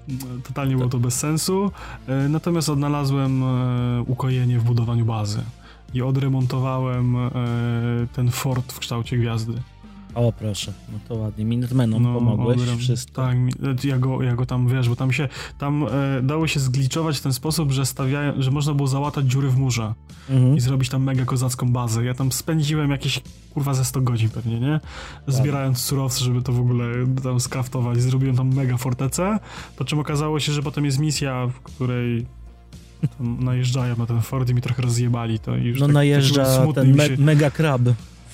no, totalnie było to bez sensu. E, Natomiast odnalazłem e, ukojenie w budowaniu bazy i odremontowałem e, ten fort w kształcie gwiazdy. O proszę, no to ładnie. Minutemenom pomogłeś, odrem- wszystko. Tak, e, ja go, ja go tam, wiesz, bo tam się, tam e, dało się zgliczować w ten sposób, że stawiają, że można było załatać dziury w murze Mhm. i zrobić tam mega kozacką bazę. Ja tam spędziłem jakieś kurwa ze 100 godzin pewnie, nie? Zbierając surowce, żeby to w ogóle tam skraftować. Zrobiłem tam mega fortecę, po czym okazało się, że potem jest misja, w której najeżdżają na ten fort i mi trochę rozjebali to i już No tak, najeżdża tak ten me się... mega krab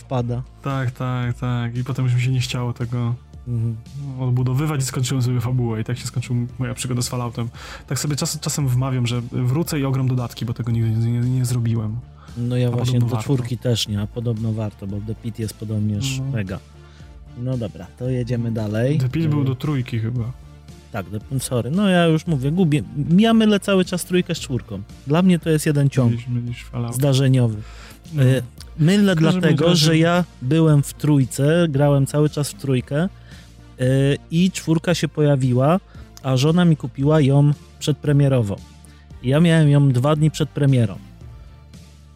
wpada. Tak, tak, tak. I potem już mi się nie chciało tego Mhm. odbudowywać i skończyłem sobie fabułę i tak się skończyła moja przygoda z Falloutem. Tak sobie czas, czasem wmawiam, że wrócę i ogram dodatki, bo tego nigdy nie, nie, nie zrobiłem. No ja A właśnie do warto. czwórki też nie, a podobno warto, bo The Pit jest podobnież No. mega. No dobra, to jedziemy dalej. The Pit był Y, do trójki chyba. Tak, The, sorry, no ja już mówię, gubię. Ja mylę cały czas trójkę z czwórką. Dla mnie to jest jeden ciąg zdarzeniowy. Y, Mylę dlatego, że ja byłem w trójce, grałem cały czas w trójkę y, i czwórka się pojawiła, a żona mi kupiła ją przedpremierowo. Ja miałem ją dwa dni przed premierą.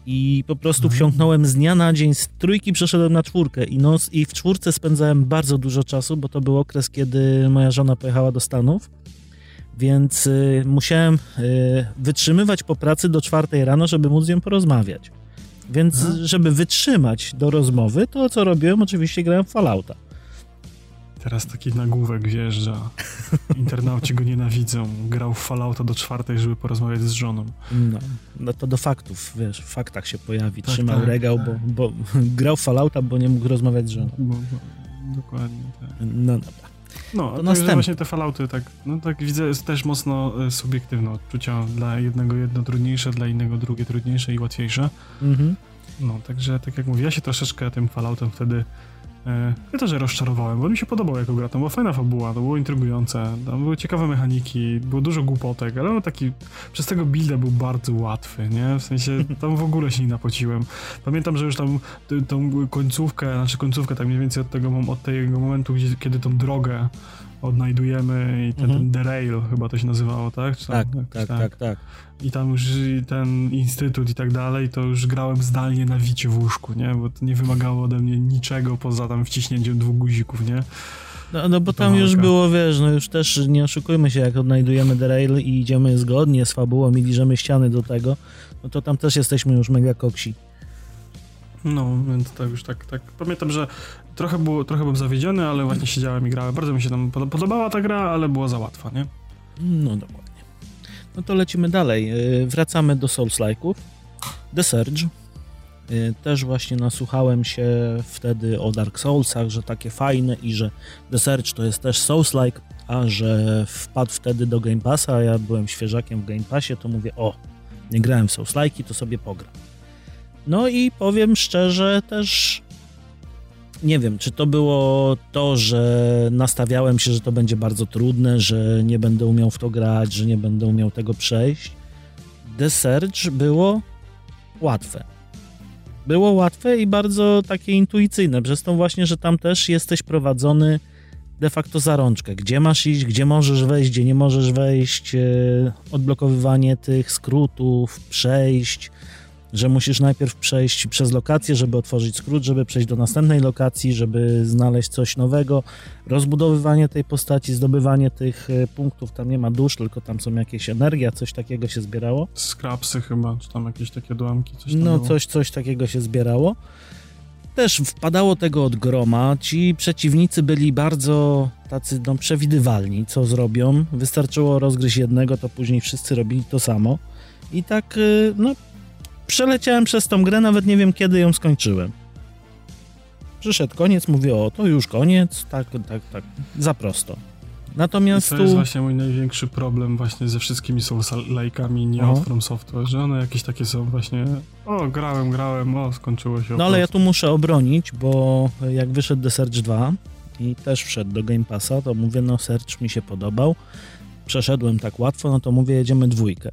I po prostu Mhm. wsiąknąłem z dnia na dzień, z trójki przeszedłem na czwórkę i, no, i w czwórce spędzałem bardzo dużo czasu, bo to był okres, kiedy moja żona pojechała do Stanów, więc y, musiałem y, wytrzymywać po pracy do czwartej rano, żeby móc z nią porozmawiać. Więc żeby wytrzymać do rozmowy, to co robiłem, oczywiście grałem w Fallouta. Teraz taki nagłówek wjeżdża. Internauci go nienawidzą. Grał w Fallouta do czwartej, żeby porozmawiać z żoną. No, no to do faktów, wiesz, w faktach się pojawi, Tak, trzymał tak, regał, tak. bo, bo grał w Fallouta, bo nie mógł rozmawiać z żoną. Bo, bo, dokładnie tak. No dobra. No, to następny. właśnie te Fallouty, tak, no tak widzę, jest też mocno e, subiektywne odczucia. Dla jednego jedno trudniejsze, dla innego drugie trudniejsze i łatwiejsze. Mhm. No, także tak jak mówię, ja się troszeczkę tym Falloutem wtedy ja też rozczarowałem, bo mi się podobało jako gra, to była fajna fabuła, to było intrygujące, tam były ciekawe mechaniki, było dużo głupotek, ale on taki, przez tego builda był bardzo łatwy, nie? W sensie, tam w ogóle się nie napociłem. Pamiętam, że już tam tą końcówkę, znaczy końcówkę tak mniej więcej od tego, od tego momentu, gdzie, kiedy tą drogę odnajdujemy i ten, Mhm. derail chyba to się nazywało, tak? Tam Tak, jakoś tak, tak, tak. i tam już ten instytut i tak dalej, to już grałem zdalnie na wicie w łóżku, nie? Bo to nie wymagało ode mnie niczego poza tam wciśnięciem dwóch guzików, nie? No, no bo tam już było, wiesz, no już też nie oszukujmy się, jak odnajdujemy derail i idziemy zgodnie z fabułą i liżemy ściany do tego, no to tam też jesteśmy już mega koksi. No, więc to już tak, tak. Pamiętam, że trochę, było, trochę byłem zawiedziony, ale właśnie siedziałem i grałem. Bardzo mi się tam pod- podobała ta gra, ale była za łatwa, nie? No dokładnie. No to lecimy dalej. Yy, Wracamy do Souls-like'ów. The Surge. Yy, Też właśnie nasłuchałem się wtedy o Dark Soulsach, że takie fajne i że The Surge to jest też Souls-like, a że wpadł wtedy do Game Passa, ja byłem świeżakiem w Game Passie, to mówię, o, nie grałem w Souls-like'i, to sobie pogram. No i powiem szczerze, też nie wiem, czy to było to, że nastawiałem się, że to będzie bardzo trudne, że nie będę umiał w to grać, że nie będę umiał tego przejść. The Surge było łatwe. Było łatwe i bardzo takie intuicyjne, przez to właśnie, że tam też jesteś prowadzony de facto za rączkę. Gdzie masz iść, gdzie możesz wejść, gdzie nie możesz wejść, e, odblokowywanie tych skrótów, przejść, że musisz najpierw przejść przez lokację, żeby otworzyć skrót, żeby przejść do następnej lokacji, żeby znaleźć coś nowego, rozbudowywanie tej postaci, zdobywanie tych e, punktów, tam nie ma dusz, tylko tam są jakieś energia, coś takiego się zbierało. Skrapsy chyba, czy tam jakieś takie dołamki, coś No było. coś, coś takiego się zbierało. Też wpadało tego od groma. Ci przeciwnicy byli bardzo tacy no, przewidywalni, co zrobią. Wystarczyło rozgryźć jednego, to później wszyscy robili to samo. I tak, y, no, przeleciałem przez tą grę, nawet nie wiem kiedy ją skończyłem. Przyszedł koniec, mówię, o, to już koniec, tak, tak, tak, za prosto. I Natomiast to tu... jest właśnie mój największy problem właśnie ze wszystkimi Souls-like'ami nie od From Software, że one jakieś takie są właśnie o, grałem, grałem, o, skończyło się. No ale ja tu muszę obronić, bo jak wyszedł The Search 2 i też wszedł do Game Passa, to mówię, no Search mi się podobał. Przeszedłem tak łatwo, no to mówię, jedziemy dwójkę.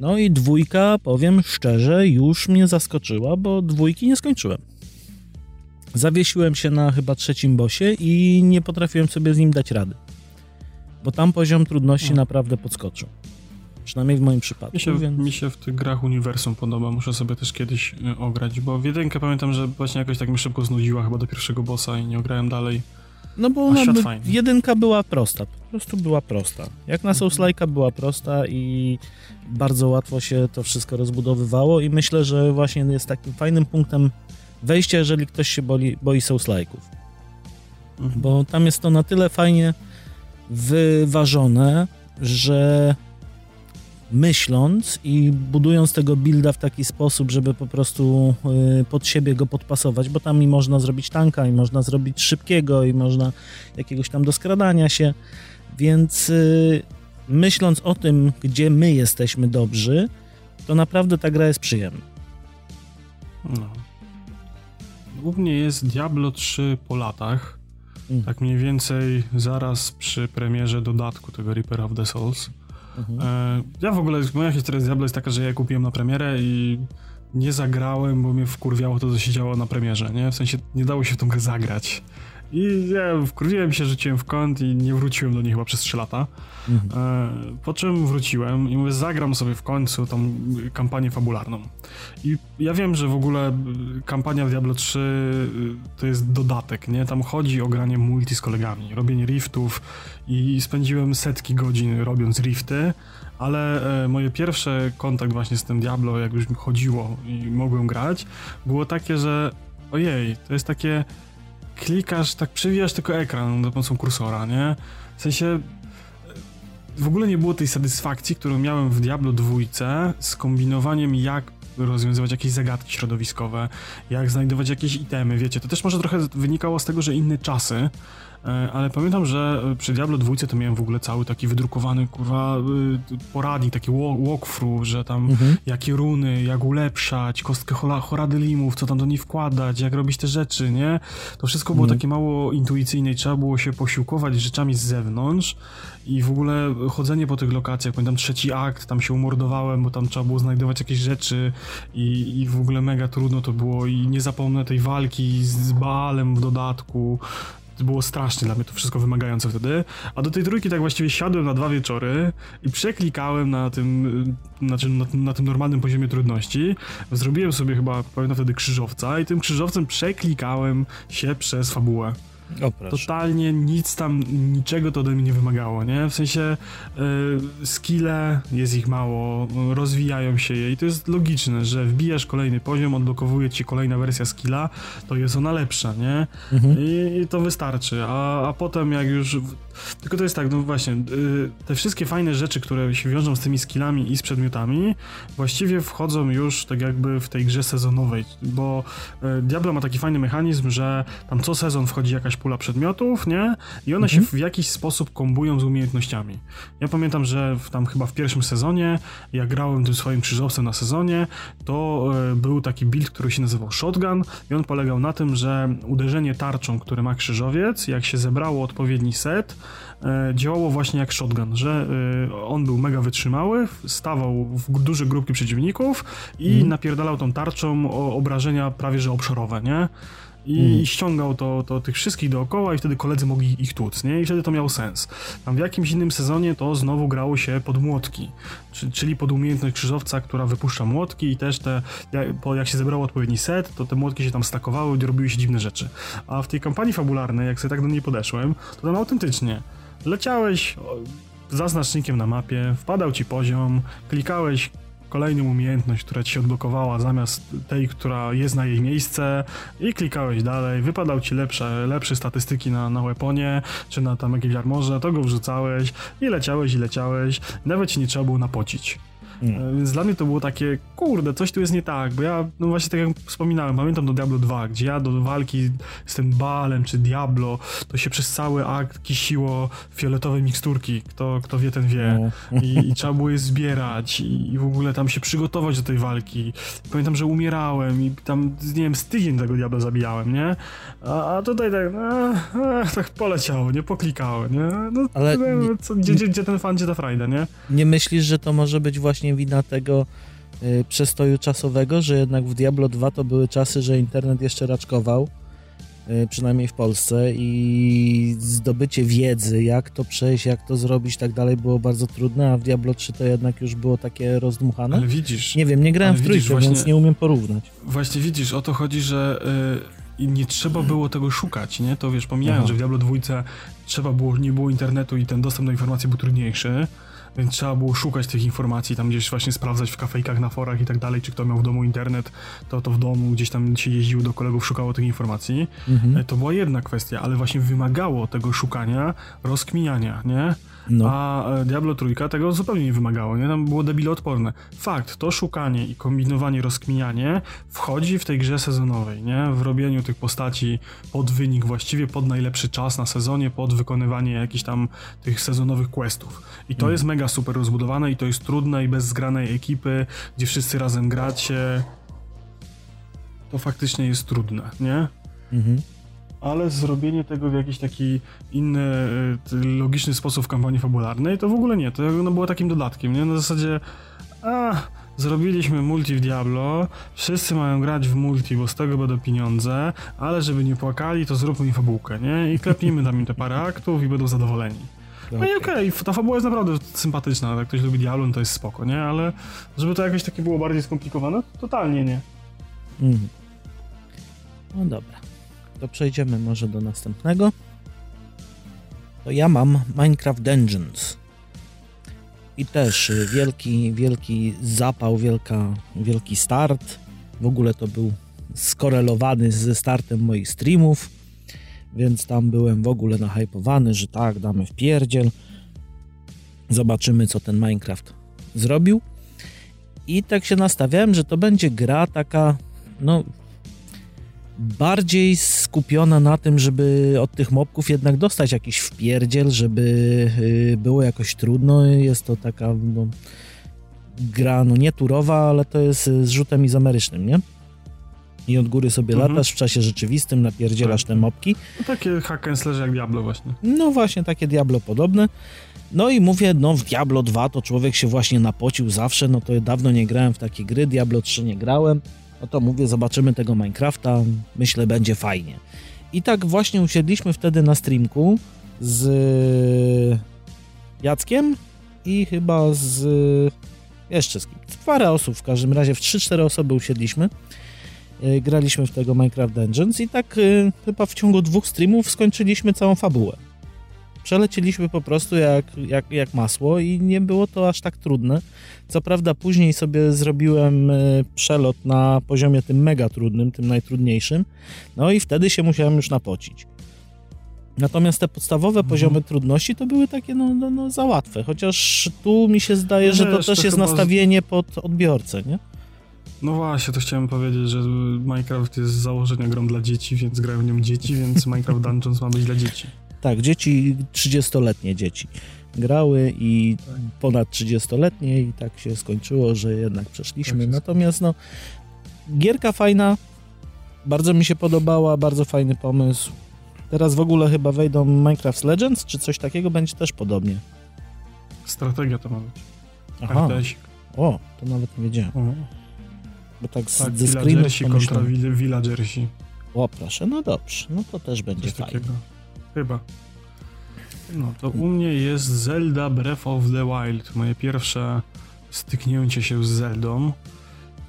No i dwójka, powiem szczerze, już mnie zaskoczyła, bo dwójki nie skończyłem. Zawiesiłem się na chyba trzecim bosie i nie potrafiłem sobie z nim dać rady. Bo tam poziom trudności No. naprawdę podskoczył. Przynajmniej w moim przypadku. Mi się, więc... mi się w tych grach uniwersum podoba, muszę sobie też kiedyś y, ograć, bo w jedynkę pamiętam, że właśnie jakoś tak mi szybko znudziła chyba do pierwszego bossa i nie ograłem dalej. No bo ona by, jedynka była prosta, po prostu była prosta. Jak na. Souls-like'a była prosta i bardzo łatwo się to wszystko rozbudowywało i myślę, że właśnie jest takim fajnym punktem wejścia, jeżeli ktoś się boi, boi. Mhm. Bo tam jest to na tyle fajnie wyważone, że myśląc i budując tego builda w taki sposób, żeby po prostu y, pod siebie go podpasować, bo tam i można zrobić tanka, i można zrobić szybkiego, i można jakiegoś tam do skradania się, więc y, myśląc o tym, gdzie my jesteśmy dobrzy, to naprawdę ta gra jest przyjemna. No. Mnie jest Diablo 3 po latach, Mm. tak mniej więcej zaraz przy premierze dodatku tego Reaper of the Souls. Mhm. E, ja w ogóle, moja historia z Diablo jest taka, że ja kupiłem na premierę i nie zagrałem, bo mnie wkurwiało to, co się działo na premierze, nie? W sensie nie dało się w tą grę zagrać. I ja wkurwiłem się, rzuciłem w kąt i nie wróciłem do niej chyba przez 3 lata. Mhm. E, po czym wróciłem i mówię, zagram sobie w końcu tą kampanię fabularną. I ja wiem, że w ogóle y, kampania w Diablo 3 y, to jest dodatek, nie? Tam chodzi o granie multi z kolegami, robienie riftów i spędziłem setki godzin robiąc rifty, ale e, moje pierwsze kontakt właśnie z tym Diablo, jak już mi chodziło i mogłem grać, było takie, że ojej, to jest takie klikasz, tak przewijasz tylko ekran za pomocą kursora, nie? W sensie w ogóle nie było tej satysfakcji, którą miałem w Diablo 2 z kombinowaniem jak rozwiązywać jakieś zagadki środowiskowe, jak znajdować jakieś itemy, wiecie, to też może trochę wynikało z tego, że inne czasy, ale pamiętam, że przy Diablo 2 to miałem w ogóle cały taki wydrukowany, kurwa, y, poradnik, taki wa- walkthrough, że tam Mhm. jakie runy, jak ulepszać, kostkę hola- horadylimów, co tam do niej wkładać, jak robić te rzeczy, nie? To wszystko było Mhm. takie mało intuicyjne i trzeba było się posiłkować rzeczami z zewnątrz i w ogóle chodzenie po tych lokacjach, pamiętam trzeci akt, tam się umordowałem, bo tam trzeba było znajdować jakieś rzeczy i, i w ogóle mega trudno to było i nie zapomnę tej walki z Baalem w dodatku, było strasznie dla mnie to wszystko wymagające wtedy. A do tej trójki tak właściwie siadłem na dwa wieczory i przeklikałem na tym, znaczy na, na tym normalnym poziomie trudności. Zrobiłem sobie chyba, pamiętam wtedy krzyżowca i tym krzyżowcem przeklikałem się przez fabułę. O. Totalnie nic tam, niczego to ode mnie nie wymagało, nie? W sensie y, skille, jest ich mało, rozwijają się je i to jest logiczne, że wbijasz kolejny poziom, odblokowuje ci kolejna wersja skilla, to jest ona lepsza, nie? Mhm. I, i to wystarczy, a, a potem jak już... Tylko to jest tak, no właśnie, y, te wszystkie fajne rzeczy, które się wiążą z tymi skillami i z przedmiotami, właściwie wchodzą już tak jakby w tej grze sezonowej, bo y, Diablo ma taki fajny mechanizm, że tam co sezon wchodzi jakaś pula przedmiotów, nie? I one Mhm. się w jakiś sposób kombują z umiejętnościami. Ja pamiętam, że w, tam chyba w pierwszym sezonie, jak grałem tym swoim krzyżowcem na sezonie, to y, był taki build, który się nazywał Shotgun i on polegał na tym, że uderzenie tarczą, które ma krzyżowiec, jak się zebrało odpowiedni set, e, działało właśnie jak shotgun, że e, on był mega wytrzymały, stawał w duże grupki przeciwników i Mhm. napierdalał tą tarczą o obrażenia prawie że obszorowe, nie? I Mhm. ściągał to, to tych wszystkich dookoła i wtedy koledzy mogli ich tłuc, nie? I wtedy to miało sens. Tam w jakimś innym sezonie to znowu grało się pod młotki, czy- czyli pod umiejętność krzyżowca, która wypuszcza młotki i też te, jak, się zebrało odpowiedni set, to te młotki się tam stakowały i robiły się dziwne rzeczy. A w tej kampanii fabularnej, jak sobie tak do niej podeszłem, to tam autentycznie leciałeś za znacznikiem na mapie, wpadał ci poziom, klikałeś kolejną umiejętność, która ci się odblokowała zamiast tej, która jest na jej miejsce i klikałeś dalej, wypadał ci lepsze, lepsze statystyki na, na weaponie, czy na tam jakimś armorze, to go wrzucałeś i leciałeś i leciałeś, nawet ci nie trzeba było napocić. Mm. E, Więc dla mnie to było takie, kurde, coś tu jest nie tak, bo ja, no właśnie tak jak wspominałem, pamiętam do Diablo 2, gdzie ja do walki z tym Balem czy Diablo, to się przez cały akt kisiło fioletowe miksturki, kto, kto wie, ten wie. No. I, I trzeba było je zbierać i, i w ogóle tam się przygotować do tej walki. Pamiętam, że umierałem i tam, nie wiem, z tydzień tego Diablo zabijałem, nie? A, a tutaj tak, e, e, tak poleciało, nie? Poklikało, nie? No, Ale no, nie- co, gdzie, gdzie, gdzie ten fan, gdzie ta frajda, nie? Nie myślisz, że to może być właśnie wina tego y, przestoju czasowego, że jednak w Diablo 2 to były czasy, że internet jeszcze raczkował, y, przynajmniej w Polsce i zdobycie wiedzy, jak to przejść, jak to zrobić, tak dalej było bardzo trudne, a w Diablo 3 to jednak już było takie rozdmuchane? Ale widzisz, Nie wiem, nie grałem w trójkę, więc właśnie- nie umiem porównać. Właśnie widzisz, o to chodzi, że y, i nie trzeba było tego szukać, nie? To wiesz, pomijając, Aha. że w Diablo 2 trzeba było, nie było internetu i ten dostęp do informacji był trudniejszy, więc trzeba było szukać tych informacji, tam gdzieś właśnie sprawdzać w kafejkach, na forach i tak dalej, czy kto miał w domu internet, to to w domu gdzieś tam się jeździło do kolegów, szukało tych informacji. Mhm. E, To była jedna kwestia, ale właśnie wymagało tego szukania, rozkminiania, nie? No. A e, Diablo trójka tego zupełnie nie wymagało, nie? Tam było debiloodporne. Fakt, to szukanie i kombinowanie, rozkminianie wchodzi w tej grze sezonowej, nie? W robieniu tych postaci pod wynik właściwie, pod najlepszy czas na sezonie, pod wykonywanie jakichś tam tych sezonowych questów. I to jest mega super rozbudowane i to jest trudne i bez zgranej ekipy, gdzie wszyscy razem gracie. To faktycznie jest trudne, nie? Mhm. Ale zrobienie tego w jakiś taki inny, y, logiczny sposób w kampanii fabularnej, to w ogóle nie, to no było takim dodatkiem, nie? Na zasadzie, a, zrobiliśmy multi w Diablo, wszyscy mają grać w multi, bo z tego będą pieniądze, ale żeby nie płakali, to zróbmy im fabułkę, nie? I klepnijmy tam im te parę aktów i będą zadowoleni. No i okej, f- ta fabuła jest naprawdę sympatyczna, jak ktoś lubi Diablo, no to jest spoko, nie? Ale żeby to jakoś takie było bardziej skomplikowane, totalnie nie. Mhm. No dobra. To przejdziemy może do następnego. To ja mam Minecraft Dungeons. I też wielki, wielki zapał, wielka, wielki start. W ogóle to był skorelowany ze startem moich streamów, więc tam byłem w ogóle nahypowany, że tak, damy w pierdziel. Zobaczymy, co ten Minecraft zrobił. I tak się nastawiałem, że to będzie gra taka, no, bardziej skupiona na tym, żeby od tych mobków jednak dostać jakiś wpierdziel, żeby y, było jakoś trudno. Jest to taka no, gra, no nie turowa, ale to jest z rzutem izomerycznym, nie? I od góry sobie Mhm. latasz w czasie rzeczywistym, napierdzielasz Tak. te mobki. No, takie hack jak Diablo właśnie. No właśnie, takie Diablo podobne. No i mówię, no w Diablo 2 to człowiek się właśnie napocił zawsze, no to dawno nie grałem w takie gry, Diablo 3 nie grałem. No to mówię, zobaczymy tego Minecrafta, myślę będzie fajnie. I tak właśnie usiedliśmy wtedy na streamku z Jackiem i chyba z jeszcze z kim. Parę osób w każdym razie, w 3-4 osoby usiedliśmy. Yy, Graliśmy w tego Minecraft Dungeons i tak yy, chyba w ciągu dwóch streamów skończyliśmy całą fabułę. Przelecieliśmy po prostu jak, jak, jak masło i nie było to aż tak trudne. Co prawda później sobie zrobiłem y, przelot na poziomie tym mega trudnym, tym najtrudniejszym, no i wtedy się musiałem już napocić. Natomiast te podstawowe Mhm. poziomy trudności to były takie no, no, no za łatwe, chociaż tu mi się zdaje, No że to też to jest chyba nastawienie pod odbiorcę, nie? No właśnie, to chciałem powiedzieć, że Minecraft jest z założenia grą dla dzieci, więc grają w nią dzieci, więc Minecraft Dungeons ma być dla dzieci. Tak, dzieci, 30-letnie dzieci grały i ponad 30-letnie i tak się skończyło, że jednak przeszliśmy. Tak Natomiast no, gierka fajna, bardzo mi się podobała, bardzo fajny pomysł. Teraz w ogóle chyba wejdą Minecraft Legends, czy coś takiego będzie też podobnie. Strategia to ma być. Aha, o, to nawet nie wiedziałem, O, bo tak z tak, ze villagersi kontra villagersi. O, proszę, no dobrze, no to też będzie Coś fajnie. takiego. Chyba. No to u mnie jest Zelda Breath of the Wild, moje pierwsze styknięcie się z Zeldą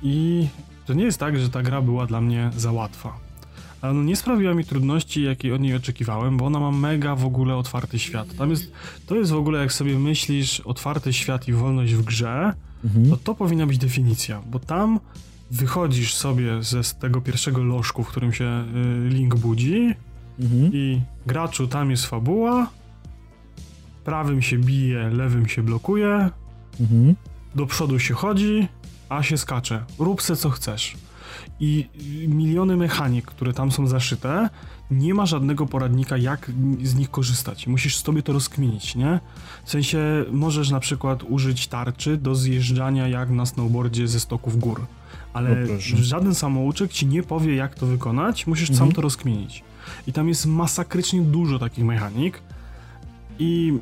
i to nie jest tak, że ta gra była dla mnie za łatwa. Ale no nie sprawiła mi trudności, jakiej od niej oczekiwałem, bo ona ma mega w ogóle otwarty świat. Tam jest, to jest w ogóle, jak sobie myślisz, otwarty świat i wolność w grze, Mhm. to to powinna być definicja, bo tam wychodzisz sobie ze z tego pierwszego lożku, w którym się y, Link budzi Mhm. i graczu tam jest fabuła, prawym się bije, lewym się blokuje, Mhm. do przodu się chodzi, a się skacze. Rób se co chcesz. I miliony mechanik, które tam są zaszyte, nie ma żadnego poradnika, jak z nich korzystać. Musisz sobie to rozkminić, nie? W sensie możesz na przykład użyć tarczy do zjeżdżania jak na snowboardzie ze stoków gór. Ale O proszę. żaden samouczek ci nie powie, jak to wykonać, musisz Mhm. sam to rozkminić. I tam jest masakrycznie dużo takich mechanik. I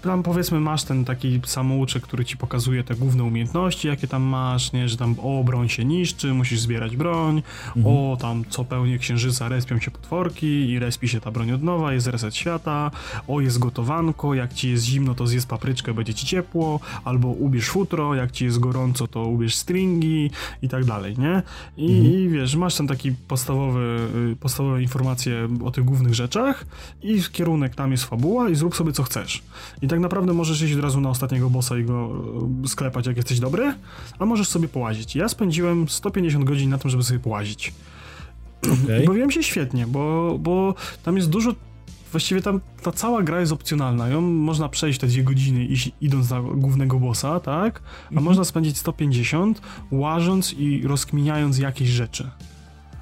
y, tam powiedzmy masz ten taki samouczek, który ci pokazuje te główne umiejętności, jakie tam masz, nie, że tam o, broń się niszczy, musisz zbierać broń, o, tam co pełnie księżyca respią się potworki i respi się ta broń od nowa, jest reset świata, o, jest gotowanko, jak ci jest zimno, to zjedz papryczkę, będzie ci ciepło, albo ubierz futro, jak ci jest gorąco, to ubierz stringi i tak dalej, nie? I, i wiesz, masz ten taki podstawowy, y, podstawowe informacje o tych głównych rzeczach i kierunek tam jest fabuła i zrób sobie co chcesz. I tak naprawdę możesz iść od razu na ostatniego bossa i go y, sklepać jak jesteś dobry, a możesz sobie połazić. Ja spędziłem 150 godzin na tym, żeby sobie połazić. Okej. I bawiłem się świetnie, bo, bo tam jest dużo. Właściwie tam ta cała gra jest opcjonalna. Ją można przejść te dwie godziny iść, idąc na głównego bossa, tak? A można spędzić 150 łażąc i rozkminiając jakieś rzeczy.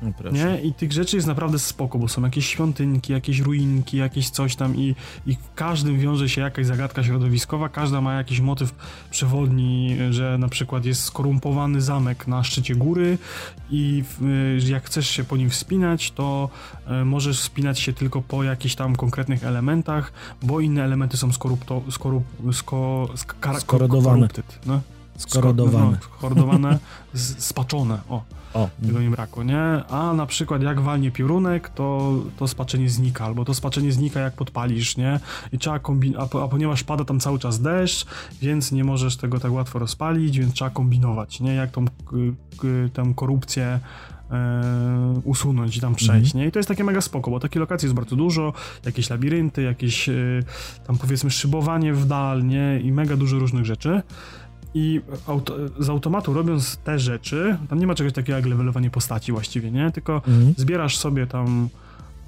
No. Nie? I tych rzeczy jest naprawdę spoko, bo są jakieś świątynki, jakieś ruinki, jakieś coś tam i, i w każdym wiąże się jakaś zagadka środowiskowa, każda ma jakiś motyw przewodni, że na przykład jest skorumpowany zamek na szczycie góry i y, jak chcesz się po nim wspinać, to y, możesz wspinać się tylko po jakichś tam konkretnych elementach, bo inne elementy są skorupto, skorup, sko, sk- Skorodowane. no? Skorodowane. No, skorodowane, z- spaczone, o. O, Tego nie brakło, nie? A na przykład jak walnie piorunek, to, to spaczenie znika, albo to spaczenie znika jak podpalisz, nie? I trzeba kombinować, a, po- a ponieważ pada tam cały czas deszcz, więc nie możesz tego tak łatwo rozpalić, więc trzeba kombinować, nie? Jak tą, tą korupcję e, usunąć i tam przejść, nie? I to jest takie mega spoko, bo takich lokacji jest bardzo dużo, jakieś labirynty, jakieś e, tam powiedzmy szybowanie w dal, nie? I mega dużo różnych rzeczy. I auto, z automatu robiąc te rzeczy, tam nie ma czegoś takiego jak levelowanie postaci właściwie, nie? Tylko Mhm. zbierasz sobie tam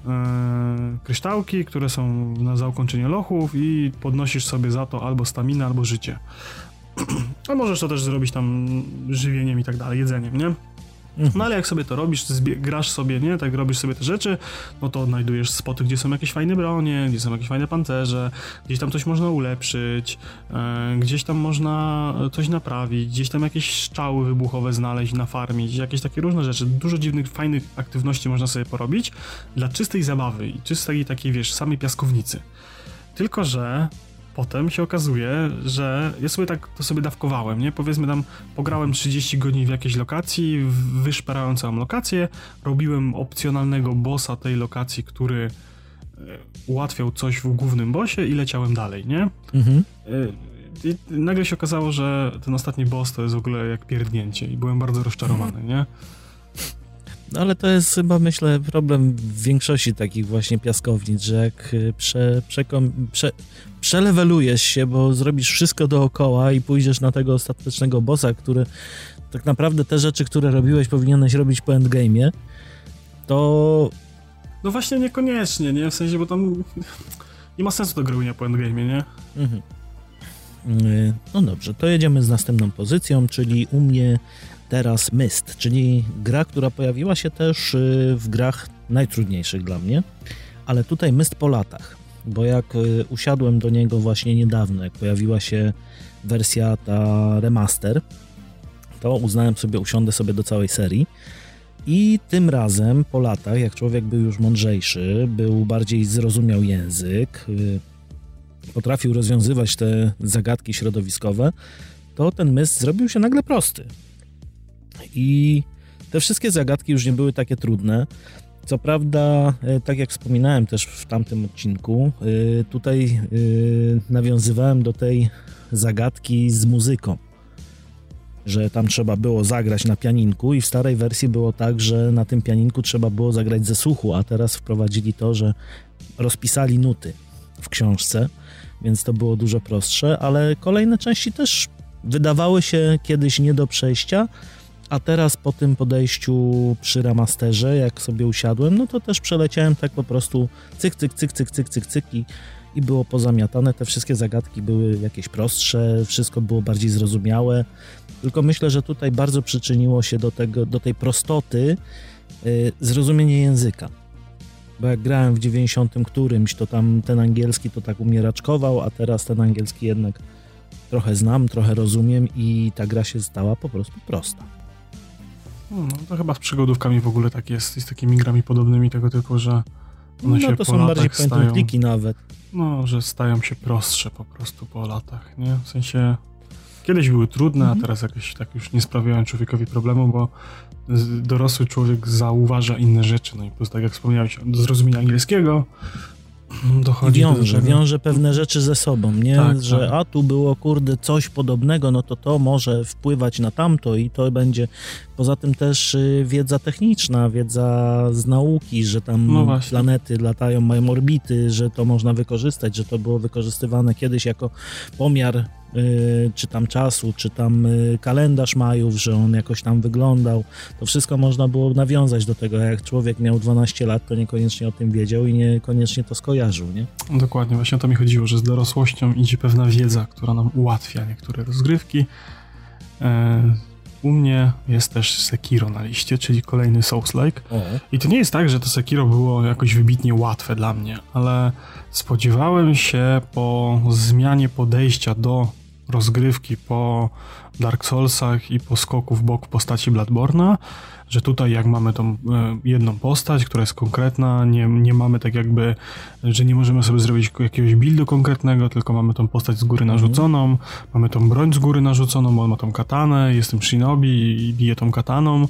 e, kryształki, które są na zakończenie lochów i podnosisz sobie za to albo staminę, albo życie. A możesz to też zrobić tam żywieniem i tak dalej, jedzeniem, nie? No ale jak sobie to robisz, grasz sobie, nie? Tak robisz sobie te rzeczy, no to odnajdujesz spoty, gdzie są jakieś fajne bronie, gdzie są jakieś fajne pancerze, gdzieś tam coś można ulepszyć, e, gdzieś tam można coś naprawić, gdzieś tam jakieś strzały wybuchowe znaleźć, nafarmić, jakieś takie różne rzeczy. Dużo dziwnych, fajnych aktywności można sobie porobić dla czystej zabawy i czystej takiej, wiesz, samej piaskownicy. Tylko, że potem się okazuje, że ja sobie tak to sobie dawkowałem, nie? Powiedzmy tam pograłem 30 godzin w jakiejś lokacji, wyszperałem całą lokację, robiłem opcjonalnego bossa tej lokacji, który e, ułatwiał coś w głównym bossie i leciałem dalej, nie? Mhm. E, I nagle się okazało, że ten ostatni boss to jest w ogóle jak pierdnięcie i byłem bardzo rozczarowany, nie? No ale to jest chyba, myślę, problem w większości takich właśnie piaskownic, że jak y, prze, przekom, prze, przelewelujesz się, bo zrobisz wszystko dookoła i pójdziesz na tego ostatecznego bossa, który tak naprawdę te rzeczy, które robiłeś, powinieneś robić po endgame'ie, to No właśnie niekoniecznie, nie? W sensie, bo tam nie ma sensu do grania po endgame'ie, nie? Mhm. Y, No dobrze, to jedziemy z następną pozycją, czyli u mnie teraz Myst, czyli gra, która pojawiła się też y, w grach najtrudniejszych dla mnie, ale tutaj Myst po latach, bo jak y, usiadłem do niego właśnie niedawno, jak pojawiła się wersja ta remaster, to uznałem sobie, usiądę sobie do całej serii i tym razem po latach, jak człowiek był już mądrzejszy, był bardziej zrozumiał język, y, potrafił rozwiązywać te zagadki środowiskowe, to ten myst zrobił się nagle prosty. I te wszystkie zagadki już nie były takie trudne. Co prawda, e, tak jak wspominałem też w tamtym odcinku, e, tutaj e, nawiązywałem do tej zagadki z muzyką. Że tam trzeba było zagrać na pianinku, i w starej wersji było tak, że na tym pianinku trzeba było zagrać ze słuchu, a teraz wprowadzili to, że rozpisali nuty w książce, więc to było dużo prostsze, ale kolejne części też wydawały się kiedyś nie do przejścia, a teraz po tym podejściu przy remasterze, jak sobie usiadłem, no to też przeleciałem tak po prostu cyk, cyk, cyk, cyk, cyk, cyk, cyk i, i było pozamiatane. Te wszystkie zagadki były jakieś prostsze, wszystko było bardziej zrozumiałe. Tylko myślę, że tutaj bardzo przyczyniło się do, tego, do tej prostoty yy, zrozumienie języka. Bo jak grałem w 90 którymś, to tam ten angielski to tak umieraczkował, a teraz ten angielski jednak trochę znam, trochę rozumiem i ta gra się stała po prostu prosta. No, to chyba z przygodówkami w ogóle tak jest, i z takimi grami podobnymi tego typu, że one no się to po są bardziej clicky nawet. No, że stają się prostsze po prostu po latach, nie? W sensie kiedyś były trudne, Mhm. a teraz jakieś tak już nie sprawiają człowiekowi problemu, bo dorosły człowiek zauważa inne rzeczy, no i plus tak jak wspomniałeś, do zrozumienia angielskiego dochodzi do wiąże, tego. wiąże pewne rzeczy ze sobą, nie? Tak, że tak. a tu było kurde coś podobnego, no to to może wpływać na tamto i to będzie. Poza tym też y, wiedza techniczna, wiedza z nauki, że tam No planety latają, mają orbity, że to można wykorzystać, że to było wykorzystywane kiedyś jako pomiar czy tam czasu, czy tam y, kalendarz Majów, że on jakoś tam wyglądał. To wszystko można było nawiązać do tego, jak człowiek miał 12 lat, to niekoniecznie o tym wiedział i niekoniecznie to skojarzył, nie? Dokładnie, właśnie o to mi chodziło, że z dorosłością idzie pewna wiedza, która nam ułatwia niektóre rozgrywki. E, u mnie jest też Sekiro na liście, czyli kolejny Souls-like. I to nie jest tak, że to Sekiro było jakoś wybitnie łatwe dla mnie, ale spodziewałem się po zmianie podejścia do rozgrywki po Dark Soulsach i po skoku w bok w postaci Bloodborne'a, że tutaj jak mamy tą e, jedną postać, która jest konkretna, nie, nie mamy tak jakby, że nie możemy sobie zrobić jakiegoś buildu konkretnego, tylko mamy tą postać z góry narzuconą, mamy tą broń z góry narzuconą, bo on ma tą katanę, jestem shinobi i biję tą kataną,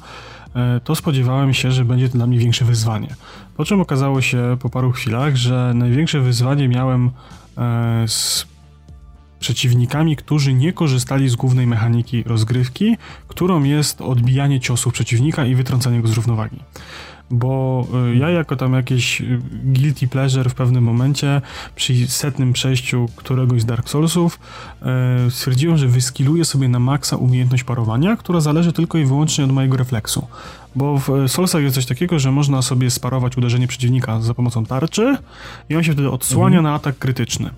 e, to spodziewałem się, że będzie to dla mnie większe wyzwanie. Po czym okazało się po paru chwilach, że największe wyzwanie miałem e, z przeciwnikami, którzy nie korzystali z głównej mechaniki rozgrywki, którą jest odbijanie ciosów przeciwnika i wytrącanie go z równowagi. Bo y, ja jako tam jakieś y, guilty pleasure w pewnym momencie przy setnym przejściu któregoś z Dark Soulsów y, stwierdziłem, że wyskiluję sobie na maksa umiejętność parowania, która zależy tylko i wyłącznie od mojego refleksu. Bo w y, Soulsach jest coś takiego, że można sobie sparować uderzenie przeciwnika za pomocą tarczy i on się wtedy odsłania na atak krytyczny.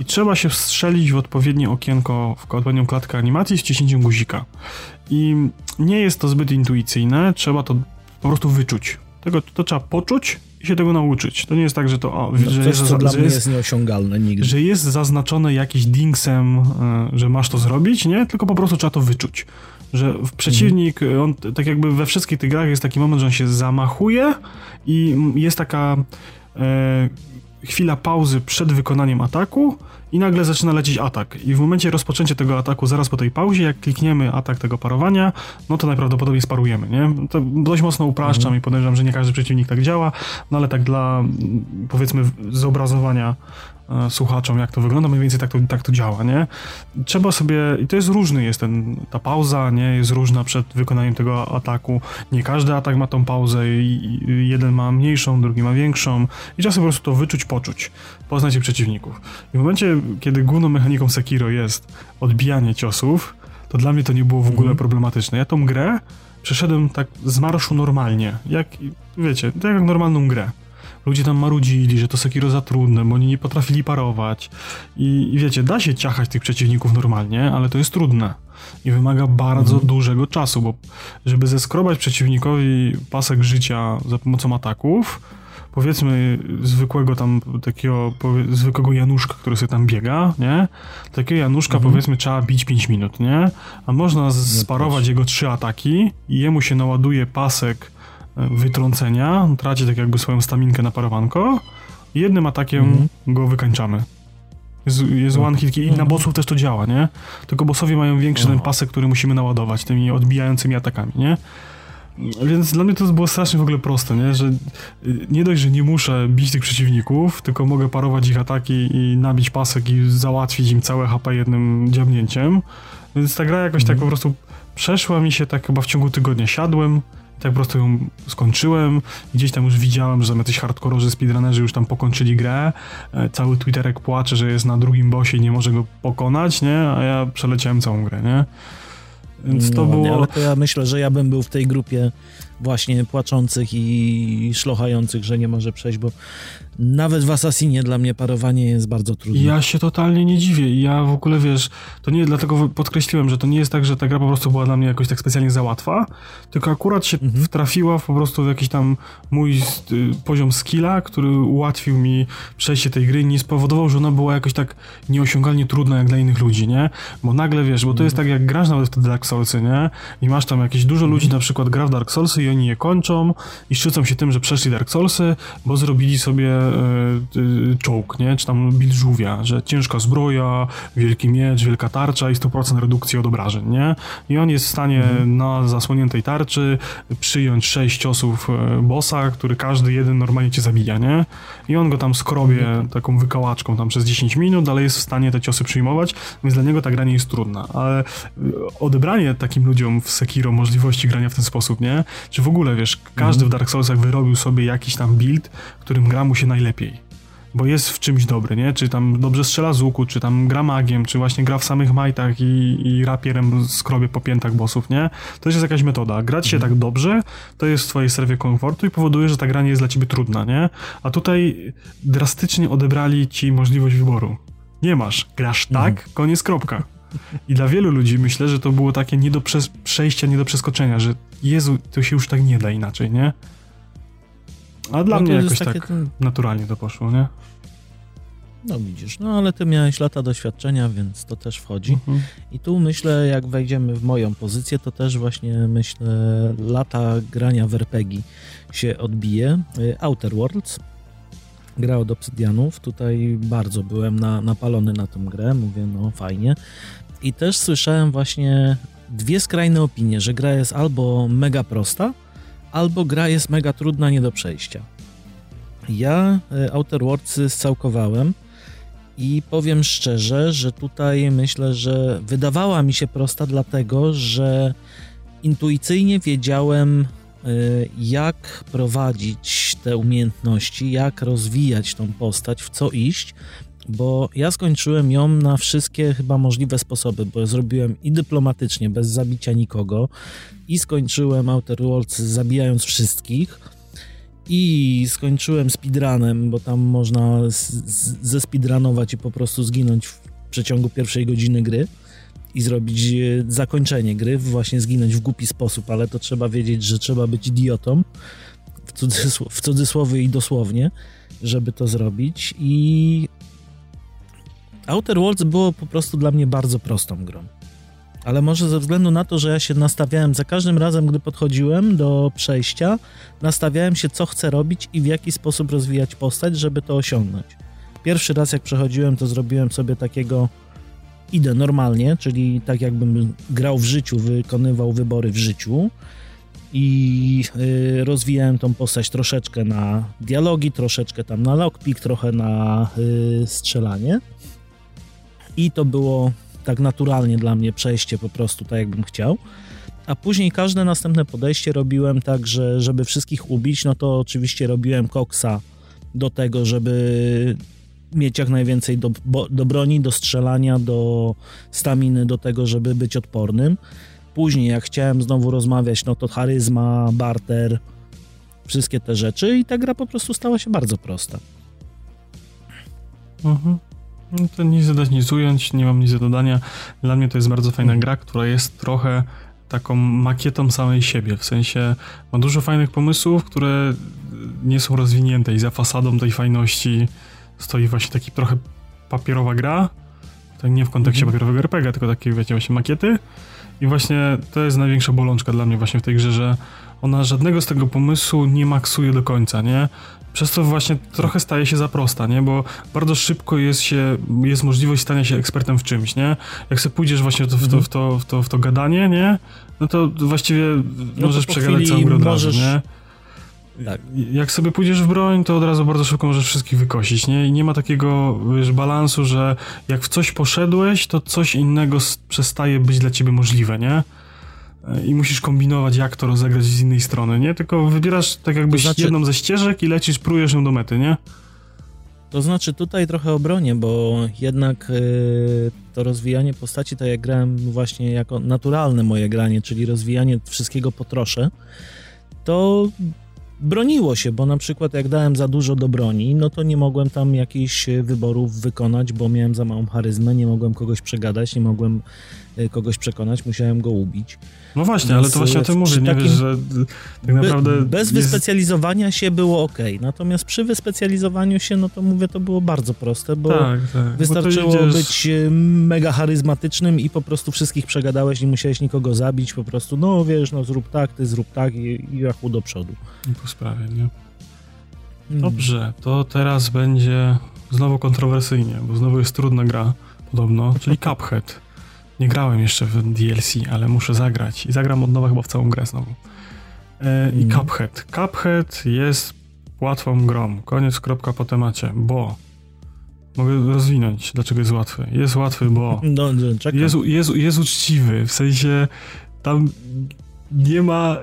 I trzeba się wstrzelić w odpowiednie okienko, w odpowiednią klatkę animacji z wciśnięciem guzika. I nie jest to zbyt intuicyjne, trzeba to po prostu wyczuć. Tego to trzeba poczuć i się tego nauczyć. To nie jest tak, że to o, No, że, coś, jest, co dla że mnie jest, jest nieosiągalne nigdy. że jest zaznaczone jakiś dingsem, e, że masz to zrobić, nie? Tylko po prostu trzeba to wyczuć. Że przeciwnik, Mhm. on tak jakby we wszystkich tych grach jest taki moment, że on się zamachuje i jest taka e, chwila pauzy przed wykonaniem ataku i nagle zaczyna lecieć atak. I w momencie rozpoczęcia tego ataku, zaraz po tej pauzie, jak klikniemy atak tego parowania, no to najprawdopodobniej sparujemy, nie? To dość mocno upraszczam Mhm. i podejrzewam, że nie każdy przeciwnik tak działa, no ale tak dla, powiedzmy, zobrazowania słuchaczom, jak to wygląda, mniej więcej tak to, tak to działa, nie? Trzeba sobie, i to jest różny jest ten, ta pauza, nie? Jest różna przed wykonaniem tego ataku. Nie każdy atak ma tą pauzę i, i jeden ma mniejszą, drugi ma większą i trzeba sobie po prostu to wyczuć, poczuć, poznać ich przeciwników. I w momencie, kiedy główną mechaniką Sekiro jest odbijanie ciosów, to dla mnie to nie było w ogóle Mhm. problematyczne. Ja tą grę przeszedłem tak z marszu normalnie, jak, wiecie, tak jak normalną grę. Ludzie tam marudzili, że to Sekiro za trudne, bo oni nie potrafili parować. I, I wiecie, da się ciachać tych przeciwników normalnie, ale to jest trudne. I wymaga bardzo Mhm. dużego czasu, bo żeby zeskrobać przeciwnikowi pasek życia za pomocą ataków, powiedzmy zwykłego tam takiego zwykłego Januszka, który sobie tam biega, nie? Takiego Januszka Mhm. powiedzmy trzeba bić 5 minut, nie? A można sparować jego trzy ataki i jemu się naładuje pasek wytrącenia, traci tak jakby swoją staminkę na parowanko i jednym atakiem Mhm. go wykańczamy. Jest, jest one hit i na Mhm. bossów też to działa, nie? Tylko bossowie mają większy ten Aha. pasek, który musimy naładować tymi odbijającymi atakami, nie? Więc dla mnie to było strasznie w ogóle proste, nie? że y, nie dość, że nie muszę bić tych przeciwników, tylko mogę parować ich ataki i nabić pasek i załatwić im całe HP jednym dziabnięciem. Więc ta gra jakoś tak mhm. tak po prostu przeszła mi się tak chyba w ciągu tygodnia. Siadłem, tak po prostu ją skończyłem. Gdzieś tam już widziałem, że jacyś hardkororzy speedrunnerzy już tam pokończyli grę. E, cały Twitterek płacze, że jest na drugim bossie i nie może go pokonać, nie? A ja przeleciałem całą grę, nie? Więc to no, było... Ale to ja myślę, że ja bym był w tej grupie właśnie płaczących i szlochających, że nie może przejść, bo nawet w Assassinie dla mnie parowanie jest bardzo trudne. Ja się totalnie nie dziwię. Ja w ogóle, wiesz, to nie dlatego podkreśliłem, że to nie jest tak, że ta gra po prostu była dla mnie jakoś tak specjalnie za łatwa, tylko akurat się mhm. wtrafiła po prostu w jakiś tam mój y, poziom skilla, który ułatwił mi przejście tej gry, nie spowodował, że ona była jakoś tak nieosiągalnie trudna jak dla innych ludzi, nie? Bo nagle, wiesz, bo to jest tak jak grasz nawet w te Dark Soulsy, nie? I masz tam jakieś dużo ludzi mhm. na przykład gra w Dark Soulsy i oni je kończą i szczycą się tym, że przeszli Dark Soulsy, bo zrobili sobie czołg, nie? Czy tam build żółwia, że ciężka zbroja, wielki miecz, wielka tarcza i 100% redukcji od obrażeń, nie? I on jest w stanie mhm. na zasłoniętej tarczy przyjąć 6 ciosów e, bossa, który każdy jeden normalnie cię zabija, nie? I on go tam skrobie mhm. taką wykałaczką tam przez 10 minut, ale jest w stanie te ciosy przyjmować, więc dla niego ta gra nie jest trudna. Ale e, odebranie takim ludziom w Sekiro możliwości grania w ten sposób, nie? Czy w ogóle, wiesz, każdy w mhm. Dark Soulsach wyrobił sobie jakiś tam build, którym gra mu się najlepiej. Bo jest w czymś dobry, nie? Czy tam dobrze strzela z łuku, czy tam gra magiem, czy właśnie gra w samych majtach i, i rapierem skrobie po piętach bossów, nie? To jest jakaś metoda. Grać się mhm. tak dobrze, to jest w twojej strefie komfortu i powoduje, że ta gra nie jest dla ciebie trudna, nie? A tutaj drastycznie odebrali ci możliwość wyboru. Nie masz. Grasz tak, mhm. koniec, kropka. I dla wielu ludzi myślę, że to było takie nie do przejścia, nie do przeskoczenia, że Jezu, to się już tak nie da inaczej, nie? A dla no mnie jakoś tak ten... naturalnie to poszło, nie? No widzisz, no ale ty miałeś lata doświadczenia, więc to też wchodzi. Mhm. I tu myślę, jak wejdziemy w moją pozycję, to też właśnie myślę, lata grania w RPG się odbije. Outer Worlds, gra od Obsydianów. Tutaj bardzo byłem na, napalony na tę grę, mówię, no fajnie. I też słyszałem właśnie dwie skrajne opinie, że gra jest albo mega prosta, albo gra jest mega trudna, nie do przejścia. Ja e, Outer Worldsy scałkowałem i powiem szczerze, że tutaj myślę, że wydawała mi się prosta dlatego, że intuicyjnie wiedziałem e, jak prowadzić te umiejętności, jak rozwijać tą postać, w co iść, bo ja skończyłem ją na wszystkie chyba możliwe sposoby, bo zrobiłem i dyplomatycznie, bez zabicia nikogo, i skończyłem Outer Worlds zabijając wszystkich, i skończyłem speedrunem, bo tam można ze speedrunować i po prostu zginąć w przeciągu pierwszej godziny gry i zrobić e, zakończenie gry, właśnie zginąć w głupi sposób, ale to trzeba wiedzieć, że trzeba być idiotą, w, cudzysł w cudzysłowie i dosłownie, żeby to zrobić i Outer Worlds było po prostu dla mnie bardzo prostą grą. Ale może ze względu na to, że ja się nastawiałem za każdym razem, gdy podchodziłem do przejścia, nastawiałem się, co chcę robić i w jaki sposób rozwijać postać, żeby to osiągnąć. Pierwszy raz, jak przechodziłem, to zrobiłem sobie takiego idę normalnie, czyli tak jakbym grał w życiu, wykonywał wybory w życiu i y, rozwijałem tą postać troszeczkę na dialogi, troszeczkę tam na lockpick, trochę na y, strzelanie i to było tak naturalnie dla mnie przejście po prostu tak, jakbym chciał. A później każde następne podejście robiłem tak, że żeby wszystkich ubić, no to oczywiście robiłem koksa do tego, żeby mieć jak najwięcej do, do broni, do strzelania, do staminy, do tego, żeby być odpornym. Później, jak chciałem znowu rozmawiać, no to charyzma, barter, wszystkie te rzeczy i ta gra po prostu stała się bardzo prosta. Mhm. No to nic dodać, nic ująć, nie mam nic do dodania. Dla mnie to jest bardzo fajna gra, która jest trochę taką makietą samej siebie, w sensie ma dużo fajnych pomysłów, które nie są rozwinięte i za fasadą tej fajności stoi właśnie taki trochę papierowa gra, tak nie w kontekście mhm. papierowego RPG, tylko takie wiecie właśnie makiety i właśnie to jest największa bolączka dla mnie właśnie w tej grze, że ona żadnego z tego pomysłu nie maksuje do końca, nie? Przez to właśnie trochę staje się za prosta, nie? Bo bardzo szybko jest się, jest możliwość stania się ekspertem w czymś, nie? Jak sobie pójdziesz właśnie w to, w to, w to, w to, w to gadanie, nie? No to właściwie No możesz to przegadać całą grę od razu, możesz- nie? Tak. Jak sobie pójdziesz w broń, to od razu bardzo szybko możesz wszystkich wykosić, nie? I nie ma takiego, wiesz, balansu, że jak w coś poszedłeś, to coś innego przestaje być dla ciebie możliwe, nie? E, I musisz kombinować, jak to rozegrać z innej strony, nie? Tylko wybierasz tak jakbyś To znaczy- jedną ze ścieżek i lecisz, prujesz ją do mety, nie? To znaczy tutaj trochę obronię, bo jednak y, to rozwijanie postaci, tak jak grałem właśnie jako naturalne moje granie, czyli rozwijanie wszystkiego po trosze, to broniło się, bo na przykład jak dałem za dużo do broni, no to nie mogłem tam jakichś wyborów wykonać, bo miałem za małą charyzmę, nie mogłem kogoś przegadać, nie mogłem y, kogoś przekonać, musiałem go ubić. No właśnie, Więc, ale to właśnie o tym e, mówię, przy nie takim- wiesz, że tak naprawdę Be, bez jest- wyspecjalizowania się było ok, natomiast przy wyspecjalizowaniu się, no to mówię, to było bardzo proste, bo Tak, tak. bo Wystarczyło idziesz- być e, mega charyzmatycznym i po prostu wszystkich przegadałeś, nie musiałeś nikogo zabić, po prostu, no wiesz, no zrób tak, ty zrób tak i, i jachu do przodu. po sprawie, nie? Mm. Dobrze, to teraz będzie znowu kontrowersyjnie, bo znowu jest trudna gra, podobno, czyli Cuphead. Nie grałem jeszcze w DLC, ale muszę zagrać i zagram od nowa chyba w całą grę znowu. E, I Mhm. Cuphead. Cuphead jest łatwą grą. Koniec, kropka po temacie, bo mogę rozwinąć, dlaczego jest łatwy. Jest łatwy, bo No, no, jest, jest, jest uczciwy, w sensie tam nie ma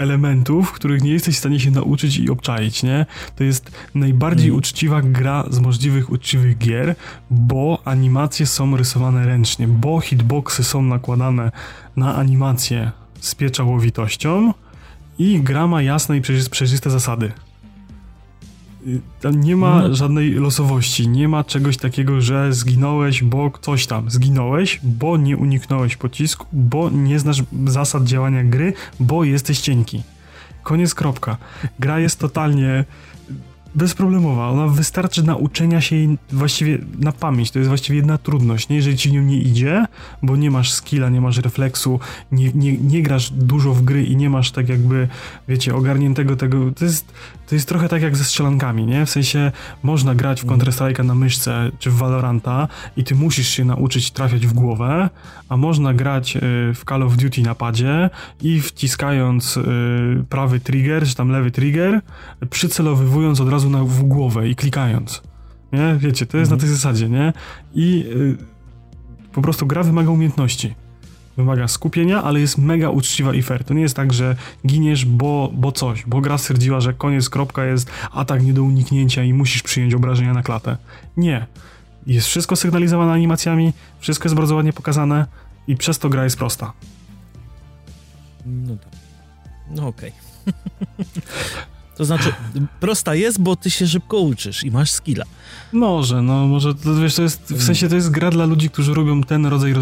elementów, których nie jesteś w stanie się nauczyć i obczaić, nie? To jest najbardziej Mhm. uczciwa gra z możliwych uczciwych gier, bo animacje są rysowane ręcznie, bo hitboxy są nakładane na animacje z pieczołowitością i gra ma jasne i przejrzyste zasady. Y, Tam nie ma No. żadnej losowości, nie ma czegoś takiego, że zginąłeś, bo coś tam. Zginąłeś, bo nie uniknąłeś pocisku, bo nie znasz zasad działania gry, bo jesteś cienki. Koniec, kropka. Gra jest totalnie bezproblemowa. Ona wystarczy nauczenia się jej właściwie na pamięć. To jest właściwie jedna trudność, nie? Jeżeli ci nią nie idzie, bo nie masz skilla, nie masz refleksu, nie, nie, nie grasz dużo w gry i nie masz tak jakby, wiecie, ogarniętego tego. To jest, to jest trochę tak jak ze strzelankami, nie? W sensie można grać w Counter-Strike'a na myszce czy w Valoranta i ty musisz się nauczyć trafiać w głowę, a można grać y, w Call of Duty na padzie i wciskając y, prawy trigger, czy tam lewy trigger, przycelowywując od razu na, w głowę i klikając. Nie? Wiecie, to jest na tej zasadzie, nie? I y, po prostu gra wymaga umiejętności. Wymaga skupienia, ale jest mega uczciwa i fair. To nie jest tak, że giniesz, bo, bo coś, bo gra stwierdziła, że koniec, kropka jest atak nie do uniknięcia i musisz przyjąć obrażenia na klatę. Nie. Jest wszystko sygnalizowane animacjami, wszystko jest bardzo ładnie pokazane i przez to gra jest prosta. No tak. No okej. to znaczy, prosta jest, bo ty się szybko uczysz i masz skilla. Może, no może, to, wiesz, to jest, w sensie to jest gra dla ludzi, którzy robią ten rodzaj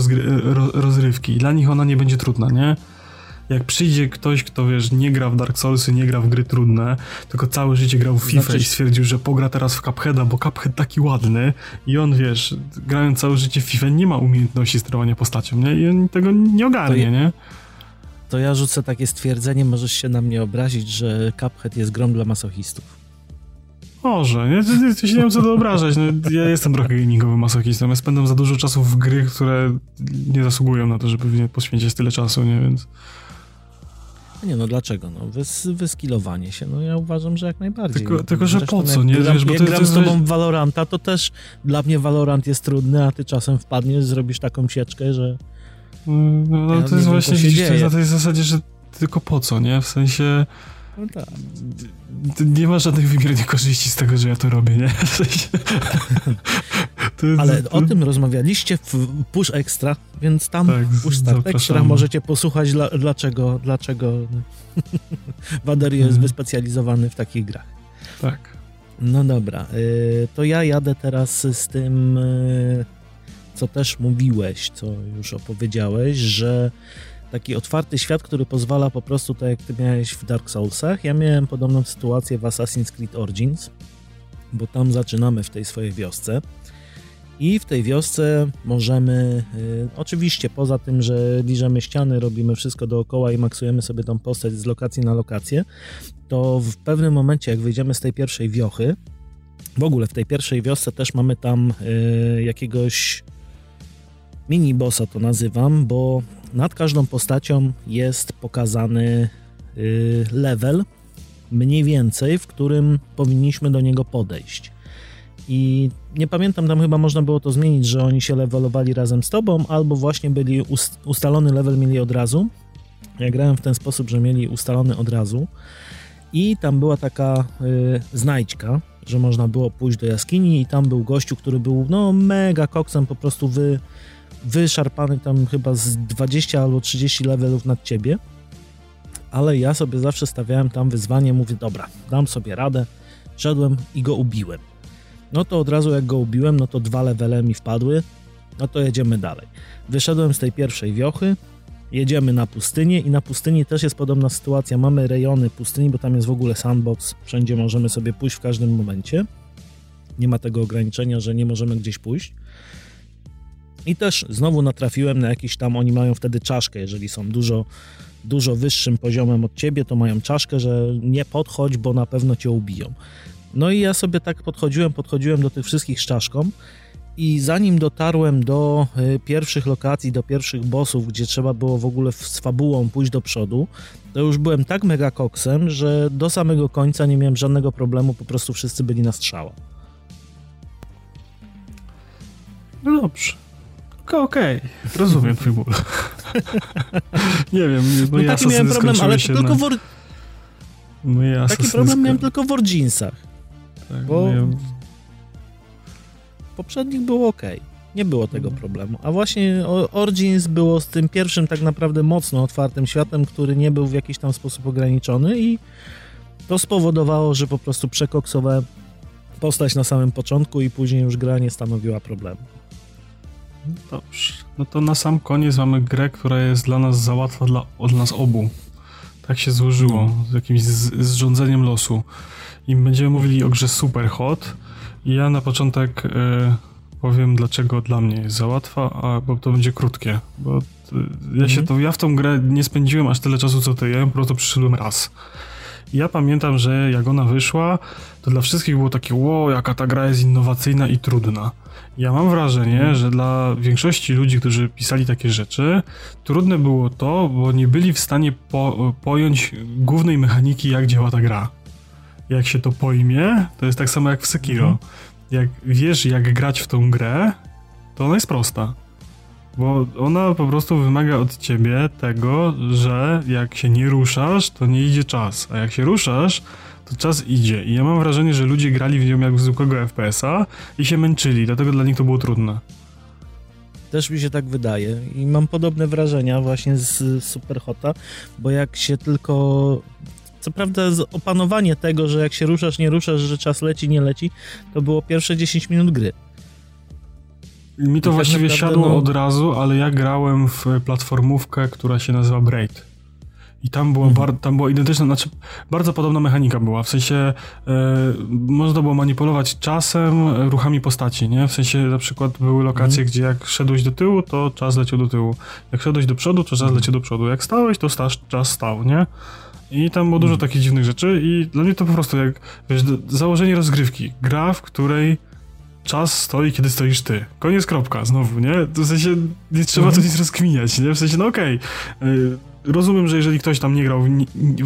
ro, rozrywki i dla nich ona nie będzie trudna, nie? Jak przyjdzie ktoś, kto, wiesz, nie gra w Dark Soulsy, nie gra w gry trudne, tylko całe życie grał w FIFA Znaczy- i stwierdził, że pogra teraz w Cupheada, bo Cuphead taki ładny i on, wiesz, grając całe życie w FIFA nie ma umiejętności sterowania postacią, nie? I on tego nie ogarnie, je- nie? To ja rzucę takie stwierdzenie, możesz się na mnie obrazić, że Cuphead jest grą dla masochistów. Może, nie? To, to się nie wiem co wyobrażać. No, ja jestem trochę gamingowym masochistą. Ja spędzam za dużo czasu w gry, które nie zasługują na to, żeby poświęcić tyle czasu, nie? Więc Nie no, dlaczego? No, wys, wyskilowanie się, no ja uważam, że jak najbardziej. Tylko- tylko, że po co, nie? Gram, Wiesz, bo jak to- gram to z tobą w Valoranta, to też dla mnie Valorant jest trudny, a ty czasem wpadniesz, zrobisz taką sieczkę, że... no, no Ja to jest właśnie to dzieje. na tej zasadzie, że tylko po co, nie? W sensie No tak. nie ma żadnych wymiernych korzyści z tego, że ja to robię, nie? W sensie, Ale o tym rozmawialiście w Push Extra, więc tam Tak, Push Start Extra zapraszamy. możecie posłuchać, dla, dlaczego, dlaczego Waderio jest Mhm. wyspecjalizowany w takich grach. Tak. No dobra, y, to ja jadę teraz z tym, y, co też mówiłeś, co już opowiedziałeś, że taki otwarty świat, który pozwala po prostu, tak jak ty miałeś w Dark Soulsach, ja miałem podobną sytuację w Assassin's Creed Origins, bo tam zaczynamy w tej swojej wiosce. I w tej wiosce możemy, y, oczywiście poza tym, że liżemy ściany, robimy wszystko dookoła i maksujemy sobie tą postać z lokacji na lokację, to w pewnym momencie, jak wyjdziemy z tej pierwszej wiochy, w ogóle w tej pierwszej wiosce też mamy tam y, jakiegoś mini bossa to nazywam, bo nad każdą postacią jest pokazany y, level, mniej więcej, w którym powinniśmy do niego podejść. I nie pamiętam, tam chyba można było to zmienić, że oni się levelowali razem z tobą, albo właśnie byli ust ustalony level mieli od razu. Ja grałem w ten sposób, że mieli ustalony od razu. I tam była taka y, znajdźka, że można było pójść do jaskini i tam był gościu, który był no mega koksem, po prostu wy, wyszarpany tam chyba z 20 albo 30 levelów nad ciebie. Ale ja sobie zawsze stawiałem tam wyzwanie, mówię, dobra, dam sobie radę. Szedłem i go ubiłem. No to od razu jak go ubiłem, no to dwa levele mi wpadły, no to jedziemy dalej. Wyszedłem z tej pierwszej wiochy, jedziemy na pustynię i na pustyni też jest podobna sytuacja. Mamy rejony pustyni, bo tam jest w ogóle sandbox, wszędzie możemy sobie pójść w każdym momencie. Nie ma tego ograniczenia, że nie możemy gdzieś pójść. I też znowu natrafiłem na jakiś tam, oni mają wtedy czaszkę, jeżeli są dużo, dużo wyższym poziomem od ciebie, to mają czaszkę, że nie podchodź, bo na pewno cię ubiją. No i ja sobie tak podchodziłem, podchodziłem do tych wszystkich z czaszką i zanim dotarłem do y, pierwszych lokacji, do pierwszych bossów, gdzie trzeba było w ogóle z fabułą pójść do przodu, to już byłem tak mega koksem, że do samego końca nie miałem żadnego problemu, po prostu wszyscy byli na strzała. No dobrze. Okej, okay. rozumiem twój ból. nie wiem, no, no taki miałem problem, ale tylko na... No taki problem miałem tylko w Originsach. Tak, bo no poprzednich było ok. Nie było tego mhm. problemu. A właśnie Origins było z tym pierwszym tak naprawdę mocno otwartym światem, który nie był w jakiś tam sposób ograniczony i to spowodowało, że po prostu przekoksowałem postać na samym początku i później już gra nie stanowiła problemu. Dobrze. No to na sam koniec mamy grę, która jest dla nas za łatwa dla, od nas obu. Tak się złożyło, z jakimś z, zrządzeniem losu. I będziemy mówili o grze Super Hot. I ja na początek y, powiem, dlaczego dla mnie jest za łatwa, a bo to będzie krótkie. Bo y, ja się mhm. to, ja w tą grę nie spędziłem aż tyle czasu co ty, ja po prostu przyszedłem raz. Ja pamiętam, że jak ona wyszła, to dla wszystkich było takie, wow, jaka ta gra jest innowacyjna i trudna. Ja mam wrażenie, mhm. że dla większości ludzi, którzy pisali takie rzeczy, trudne było to, bo nie byli w stanie po, pojąć głównej mechaniki, jak działa ta gra jak się to pojmie, to jest tak samo jak w Sekiro. Mhm. Jak wiesz, jak grać w tą grę, to ona jest prosta. Bo ona po prostu wymaga od ciebie tego, że jak się nie ruszasz, to nie idzie czas. A jak się ruszasz, to czas idzie. I ja mam wrażenie, że ludzie grali w nią jak w zwykłego FPS-a i się męczyli, dlatego dla nich to było trudne. Też mi się tak wydaje i mam podobne wrażenia właśnie z Superhota, bo jak się tylko co prawda opanowanie tego, że jak się ruszasz, nie ruszasz, że czas leci, nie leci, to było pierwsze 10 minut gry. Mi to I właściwie tak siadło no... od razu, ale ja grałem w platformówkę, która się nazywa Braid. I tam była, mhm. bar, tam była identyczna, znaczy bardzo podobna mechanika była, w sensie e, można było manipulować czasem, ruchami postaci, nie? W sensie na przykład były lokacje, mhm. gdzie jak szedłeś do tyłu, to czas leciał do tyłu. Jak szedłeś do przodu, to czas mhm. leciał do przodu. Jak stałeś, to stasz, czas stał, nie? I tam było dużo mm. takich dziwnych rzeczy i dla mnie to po prostu jak, wiesz, założenie rozgrywki. Gra, w której czas stoi, kiedy stoisz ty. Koniec, kropka, znowu, nie? W sensie nie trzeba mm. tu nic rozkminiać, nie? W sensie, no okej, okay. rozumiem, że jeżeli ktoś tam nie grał w,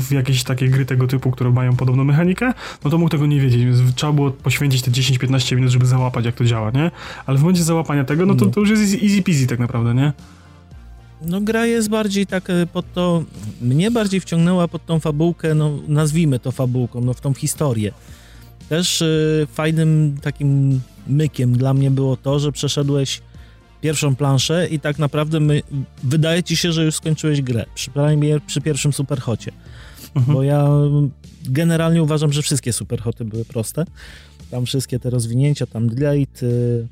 w, jakieś takie gry tego typu, które mają podobną mechanikę, no to mógł tego nie wiedzieć, więc trzeba było poświęcić te 10-15 minut, żeby załapać, jak to działa, nie? Ale w momencie załapania tego, no to, no. to już jest easy peasy tak naprawdę, nie? no gra jest bardziej tak e, pod to, mnie bardziej wciągnęła pod tą fabułkę, no nazwijmy to fabułką, no w tą historię. Też y, fajnym takim mykiem dla mnie było to, że przeszedłeś pierwszą planszę i tak naprawdę my, wydaje ci się, że już skończyłeś grę, przynajmniej przy pierwszym superhocie. Mhm. Bo ja generalnie uważam, że wszystkie superhoty były proste. Tam wszystkie te rozwinięcia, tam delete, y,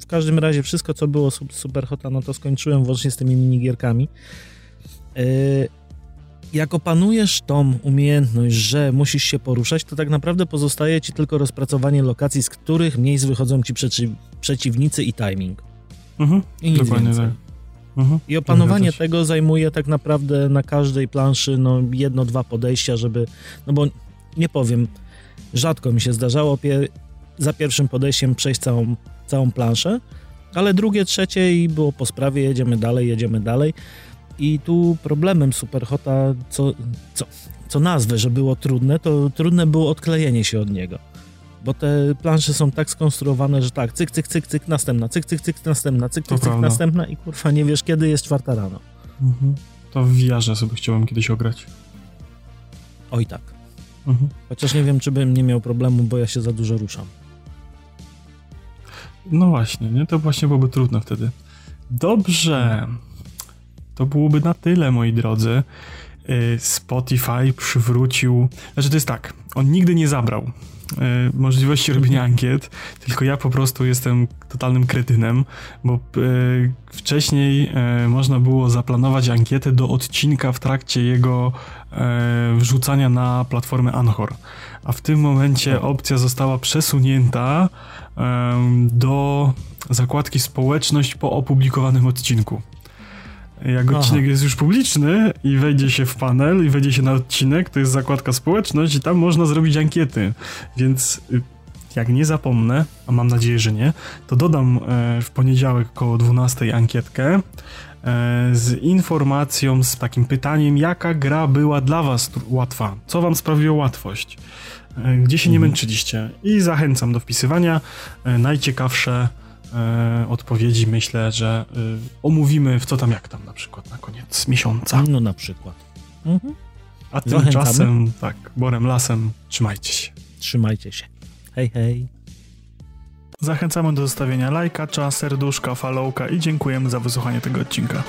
w każdym razie wszystko, co było super hota, no to skończyłem włącznie z tymi minigierkami. Yy, jak opanujesz tą umiejętność, że musisz się poruszać, to tak naprawdę pozostaje ci tylko rozpracowanie lokacji, z których miejsc wychodzą ci przeci przeciwnicy i timing. Mhm. I nic Dokładnie więcej. tak. Mhm. I opanowanie tego zajmuje tak naprawdę na każdej planszy no, jedno, dwa podejścia, żeby. No bo nie powiem, rzadko mi się zdarzało za pierwszym podejściem przejść całą, całą planszę, ale drugie, trzecie i było po sprawie, jedziemy dalej, jedziemy dalej. I tu problemem Superhota, co, co, co nazwę, że było trudne, to trudne było odklejenie się od niego. Bo te plansze są tak skonstruowane, że tak, cyk, cyk, cyk, cyk, następna, cyk, cyk, cyk, następna, cyk, cyk, cyk, prawda. następna i kurwa nie wiesz kiedy jest czwarta rano. Mhm. To w VR sobie chciałbym kiedyś ograć. Oj tak. Mhm. Chociaż nie wiem, czy bym nie miał problemu, bo ja się za dużo ruszam. No właśnie, nie? To właśnie byłoby trudne wtedy. Dobrze. To byłoby na tyle, moi drodzy. Y, Spotify przywrócił. Znaczy, to jest tak. On nigdy nie zabrał y, możliwości robienia ankiet, tylko ja po prostu jestem totalnym kretynem, bo y, wcześniej można było zaplanować ankietę do odcinka w trakcie jego wrzucania na platformę Anchor. A w tym momencie opcja została przesunięta do zakładki społeczność po opublikowanym odcinku. Jak Aha. odcinek jest już publiczny i wejdzie się w panel i wejdzie się na odcinek, to jest zakładka społeczność i tam można zrobić ankiety. Więc y, jak nie zapomnę, a mam nadzieję, że nie, to dodam e, w poniedziałek koło 12 ankietkę e, z informacją, z takim pytaniem, jaka gra była dla was łatwa, co wam sprawiło łatwość, e, gdzie się nie Mhm. męczyliście i zachęcam do wpisywania. Najciekawsze odpowiedzi myślę, że e, omówimy w co tam jak tam na przykład na koniec miesiąca. No na przykład. Mhm. A Zachęcamy. tymczasem, tak, borem lasem, trzymajcie się. Trzymajcie się. Hej, hej. Zachęcamy do zostawienia lajka, serduszka, followka i dziękujemy za wysłuchanie tego odcinka.